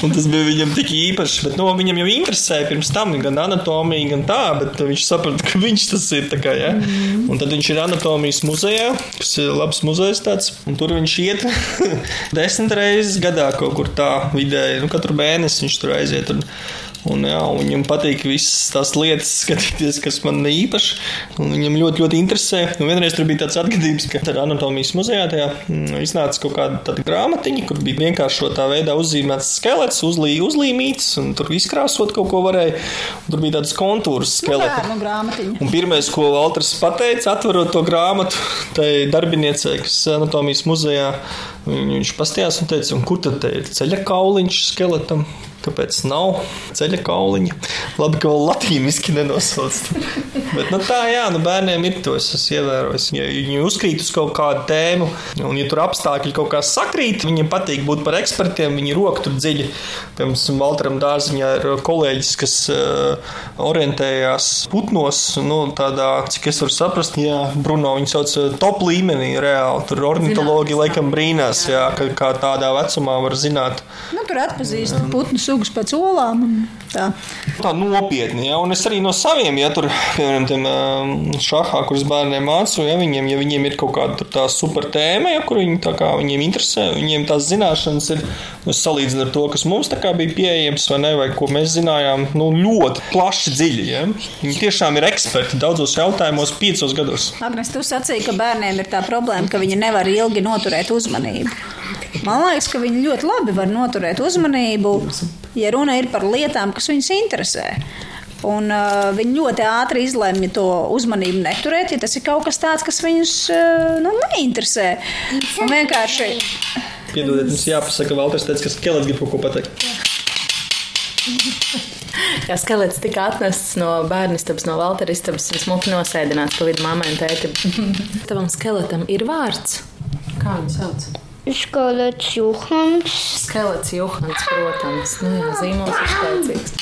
S5: Un tas bija viņam tik īpašs, bet no, viņam jau interesēja pirms tam gan anatomija, gan tā, bet viņš saprata, ka viņš tas ir. Tā kā, ja? Un tad viņš ir anatomijas muzejā, kas ir labs muzejs tāds, un tur viņš iet desmit reizes gadā kaut kur tā vidēji, nu katru mēnesi viņš tur aiziet. Un, Un, jā, un viņam patīk visas tās lietas, skatīties, kas man īpaši. Viņam ļoti, ļoti interesē. Un vienreiz tur bija tāds atgadījums, ka tur anatomijas muzejā tajā, mm, iznāca kaut kāda grāmatiņa, kur bija vienkāršotā veidā uzzīmēts skelets, uzlī, uzlīmīts, un tur izkrāsot kaut ko varēja. Un tur bija tādas kontūras skeleta.
S3: Bērnu grāmatiņa.
S5: Un pirmais, ko Valters pateica, atverot to grāmatu, tai darbiniecei, kas anatomijas muzejā, viņ- viņš pastījās un teica, un kur tad ir ceļa kauliņš skeletam? Kāpēc nav ceļa kauliņa. Labi, ka vēl latīniski nenosauc. Bet nu, tā, jā, nu, bērniem ir to es esmu ievērojis. Ja viņi uzkrīt uz kaut kādu tēmu, un ja tur apstākļi kaut kā sakrīt, viņiem patīk būt par ekspertiem, viņi roka tur dziļi. Piemēram, Valteram Dārziņā ir kolēģis, kas uh, orientējās putnos, nu, tādā, cik es varu saprast, jā, Bruno viņu sauc uh, top līmenī reāli. Tur ornitologi laikam brīnās, jā, ka kā tādā vecumā var zināt.
S3: Nu, tur atpazīst putnu sugas pēc olām. Tā.
S5: Tā nopietni, ja, un es arī no saviem, ja tur, piemēram, tiem um, šahā, kurus bērniem mācu, ja viņiem, ja viņiem ir kaut kāda tā super tēma, ja, kur viņi tā kā viņiem interesē, viņiem tās zināšanas ir, nu, salīdzinot ar to, kas mums tā kā bija pieejams, vai ne, vai ko mēs zinājām, nu, ļoti plaši dziļi, ja. Viņi tiešām ir eksperti daudzos jautājumos piecos gados.
S3: Agnes, tu sacīji, ka bērniem ir tā problēma, ka viņi nevar ilgi noturēt uzmanību. Man liekas, ka viņi ļoti labi var noturēt uzmanību, ja runa ir par lietām, kas viņus interesē. Un, uh, viņi ļoti ātri izlemj to uzmanību neturēt, ja tas ir kaut kas tāds, kas viņus uh, nu, neinteresē. Un vienkārši
S5: Piedodiet, mums jāpasaka, Valters teica, ka skelets grib kaut ko pateikt.
S2: Jā, skelets tika atnests no bērnistabas, no Valtera istabas, un smuki nosēdināts pa vidu mammai un tētim. Tavam skeletam ir vārds. Kā viņu sauc?
S4: Skolets Johans.
S2: Skelets Johans, protams. Nu jā, zīmols ir spēcīgs.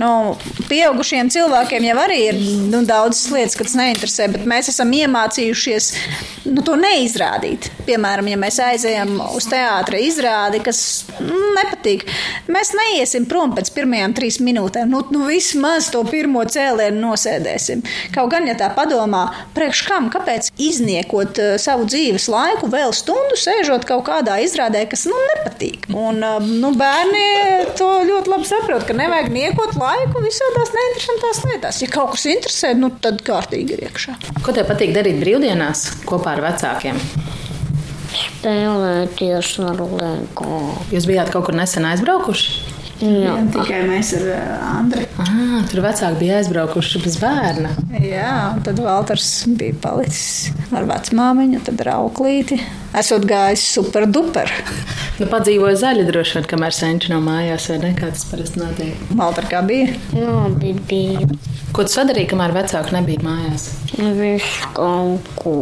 S3: Nu, pieaugušiem cilvēkiem jau arī ir nu, daudzas lietas, kas neinteresē, bet mēs esam iemācījušies nu, to neizrādīt. Piemēram, ja mēs aizejam uz teātra izrādi, kas mm, nepatīk, mēs neiesim prom pēc pirmajām trīs minūtēm. Nu, nu, vismaz to pirmo cēlienu nosēdēsim. Kaut gan, ja tā padomā, priekš kam, kāpēc izniekot uh, savu dzīves laiku vēl stundu sēžot kaut kādā izrādē, kas nu, nepatīk. Un, uh, nu, bērni to ļoti labi saprot, ka nevajag niekot laiku visādās neinteresantās lietās. Ja kaut kas interesē, nu, tad kārtīgi ir iekšā.
S2: Ko tev patīk darīt brīvdienās kopā ar vecākiem?
S4: Spēlēties ar Lego.
S2: Jūs bijāt kaut kur nesen aizbraukuši?
S4: Jā.
S3: Tikai mēs ar Andriu.
S2: Ah, tur vecāki bija aizbraukuši bez bērna.
S3: Jā, un tad Valters bija palicis ar vecmāmiņu, tad ar auklīti. Esot gājis super duper.
S2: Nu, padzīvoja zaļi droši vien, kamēr senči nav mājās, vai ne? Kā tas parasti notiek.
S3: Valter kā bija?
S4: Labi bija.
S2: Ko tu sadarīji, kamēr vecāki nebija mājās?
S4: Viss kaut ko.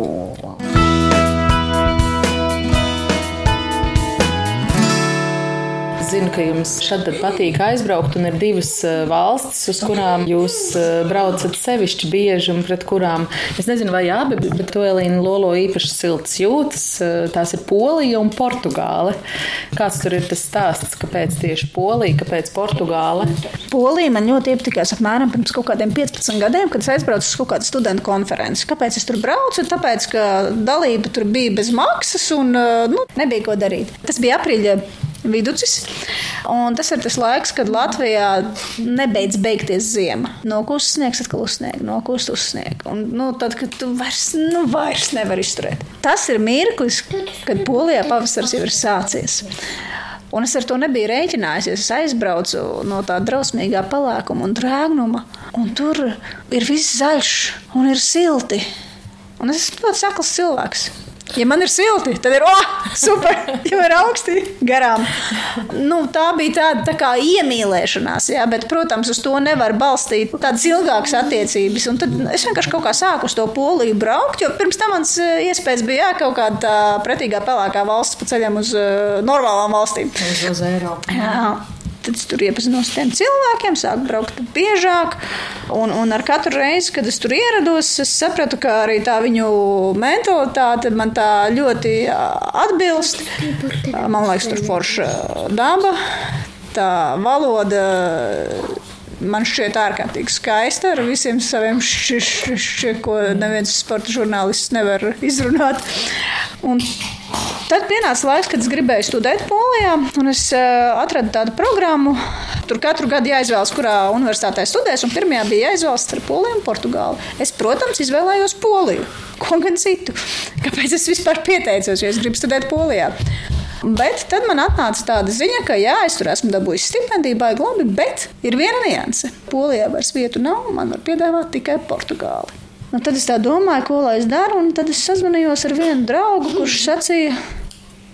S2: Es zinu, ka jums tad patīk aizbraukt, un ir divas eh, valstis, uz kurām jūs eh, braucat sevišķi bieži un pret kurām. Es nezinu, vai abi, bet to Elīna Lolo īpaši silts jūtas. Eh, Tās ir Polija un Portugāle. Kāds tur ir tas stāsts, kāpēc tieši Polija, kāpēc Portugāle?
S3: Polija man ļoti iepatikās apmēram pirms kaut kādiem 15 gadiem, kad es aizbraucu uz kaut kādu studentu konferenci. Kāpēc es tur braucu? Tāpēc, ka dalība tur bija bez maksas un nu, nebija ko darīt. Tas bija aprīļa viducis. Un tas ir tas laiks, kad Latvijā nebeidz beigties ziema. No kuras sniegs atkal uzsnieg, no kuras uzsnieg. Un, nu, tad, kad tu vairs, nu, vairs nevari izturēt. Tas ir mirklis, kad Polijā pavasaris jau ir sācies. Un es ar to nebiju rēķinājusies. Es aizbraucu no tā drausmīgā palākuma un drēgnuma. Un tur ir viss zaļš un ir silti. Un es esmu ļoti sakls cilvēks. Ja man ir silti, tad ir oh, super, jau ir augsti garām. Nu, tā bija tāda tā kā iemīlēšanās, jā, bet, protams, uz to nevar balstīt tādas ilgākas attiecības. Un tad es vienkārši kaut kā sāku uz to poliju braukt, jo pirms tam mans eh, iespējas bija jā, kaut kāda pretīgā pelēkā valsts pa ceļam uz uh, normālām valstīm.
S2: Uz, uz Eiropu.
S3: Jā. Tad es tur iepazinos ar tiem cilvēkiem, sāku braukt biežāk. Un, un ar katru reizi, kad es tur ierados, es sapratu, ka arī tā viņu mentalitāte man tā ļoti atbilst. Man liekas, tur forša daba, tā valoda. Man šķiet ārkārtīgi skaista ar visiem saviem šķiešiem, ko neviens sporta žurnālists nevar izrunāt. Un Tad pienāca laiks, kad es gribēju studēt Polijā, un es uh, atradu tādu programmu. Tur katru gadu jāizvēlas, kurā universitātē studēs, un pirmajā bija jāizvēlas starp Poliju un Portugāli. Es, protams, izvēlējos Poliju. Ko gan citu? Kāpēc es vispār pieteicos, jo es gribu studēt Polijā? Bet tad man atnāca tāda ziņa, ka jā, es tur esmu dabūjis stipendiju, baigi labi, bet ir viena nianse. Polijā vairs vietu nav, man var piedāvāt tikai Portugāli. Nu, tad es tā domāju, ko lai es daru, un tad es sazvanījos ar vienu draugu, kurš sacīja,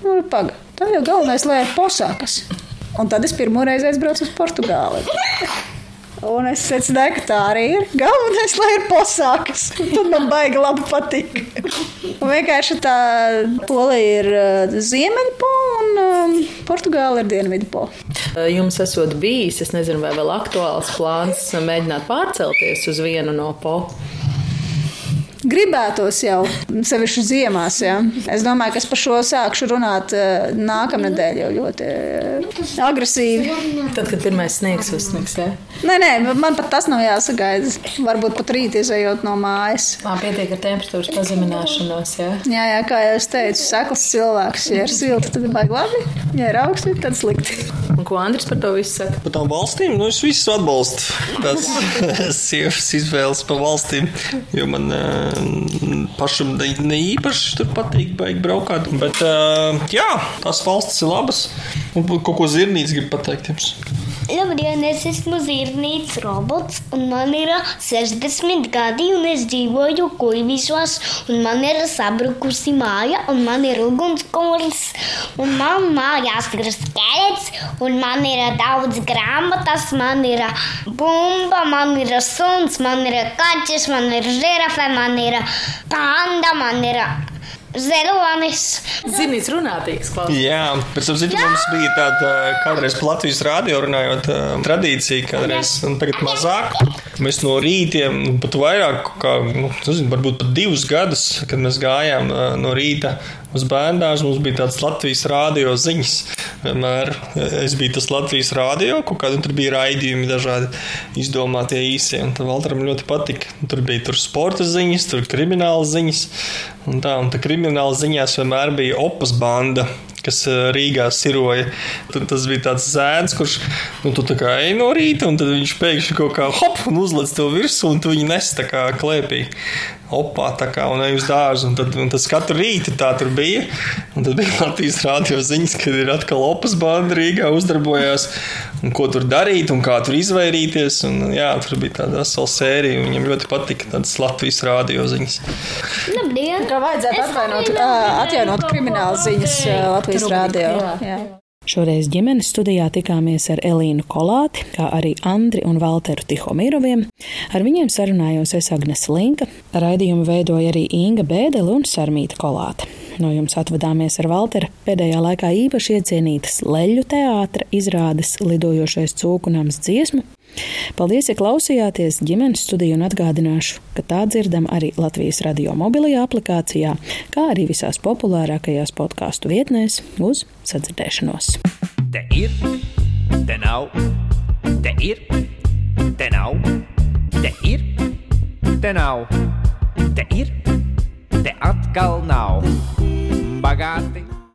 S3: nu, pagaidi. Tā jau galvenais, lai ir posākas. Un tad es pirmo reizi aizbraucu uz Portugāli. Un es secināju, ka tā arī ir. Galvenais, lai ir posākas. Tad man baigi labi patīk. Un vienkārši tā polija ir uh, ziemeļpola un um, Portugāla ir dienvidpola.
S2: Jums esot bijis, es nezinu, vai vēl aktuāls plāns mēģināt pārcelties uz vienu no po.
S3: Gribētos jau, sevišķi ziemās. Ja. Es domāju, ka es par šo sākšu runāt eh, nākamnedēļ jau ļoti eh, agresīvi.
S2: Tad, kad pirmais sniegs uzsniegs, ja?
S3: Nē, nē, man pat tas nav jāsagaida. Varbūt pat rīt izējot no mājas.
S2: Lā, pietiek ar temperatūras pazemināšanos, ja?
S3: Jā, jā, kā jau es teicu, sekls cilvēks. Ja ir silti, tad ir baigi labi. Ja ir augsti, tad slikti.
S2: Un ko Andris par to visu saka?
S5: Par tām valstīm, nu es visus atbalstu. Tās sievas izvēles pa valstīm, jo man uh, pašam ne, ne īpaši tur patīk baigi braukāt. Bet uh, jā, tās valstis ir labas. Un kaut ko zirnīts grib pateikt jums.
S4: Labdien, es esmu Zirnīts robots, un man ir 60 gadi, un es dzīvoju Kuivīšos, un man ir sabrukusi māja, un man ir ugunskolis, un man mājās ir skelets, un man ir daudz grāmatas, man ir bumba, man ir suns, man ir kaķis, man ir žirafe, man ir panda, man ir Zelonis.
S2: Zinīs, runātīgs klausās.
S5: Jā, pēc tam citu mums bija tāda kādreiz pa Latvijas rādio runājot ā, tradīcija, kādreiz, un tagad mazāk. Mēs no rītiem, pat vairāk, kā, nu, nezinu, varbūt pat divus gadus, kad mēs gājām ā, no rīta uz bērndāžu, mums bija tāds Latvijas rādio ziņas. Vienmēr es biju tas Latvijas rādio, kaut kādi tur bija raidījumi dažādi izdomātie īsie, un tad Valteram ļoti patika. Tur bija tur sporta ziņas, tur krimināla ziņas, un tā, un tā krimināla ziņās vienmēr bija opas banda kas eh, Rīgā siroja. Tad tas bija tāds zēns, kurš nu, tu tā kā ej no rīta, un viņš pēkšņi kaut kā hop un uzlec to virsmu, un tu viņu nes tā kā klēpī. Opā, tā kā un ej uz dārzu. Un tad, un tas katru rītu tā tur bija. Un tad bija Latvijas rādio ziņas, kad ir atkal opas banda Rīgā uzdarbojās. Un ko tur darīt un kā tur izvairīties. Un, jā, tur bija tāda vesela sērija. Viņam ļoti patika tādas Latvijas rādio ziņas.
S4: Labdien!
S3: Kā vajadzētu atvainot, atjaunot kriminālu ziņas Latvijas rādio. Jā.
S2: Šoreiz ģimenes studijā tikāmies ar Elīnu Kolāti, kā arī Andri un Valteru Tihomīroviem. Ar viņiem sarunājos es Agnes Linka, raidījumu veidoja arī Inga Bēdele un Sarmīta Kolāte. No jums atvadāmies ar Valtera pēdējā laikā īpaši iecienītas leļu teātra izrādes lidojošais cūkunams dziesmu. Paldies, ja klausījāties ģimenes studiju un atgādināšu, ka tā dzirdam arī Latvijas radio mobilajā aplikācijā, kā arī visās populārākajās podkāstu vietnēs uz sadzirdēšanos.
S6: Te ir, te nav, te ir, te nav, te ir, te nav, te ir, te atkal nav. Bagāti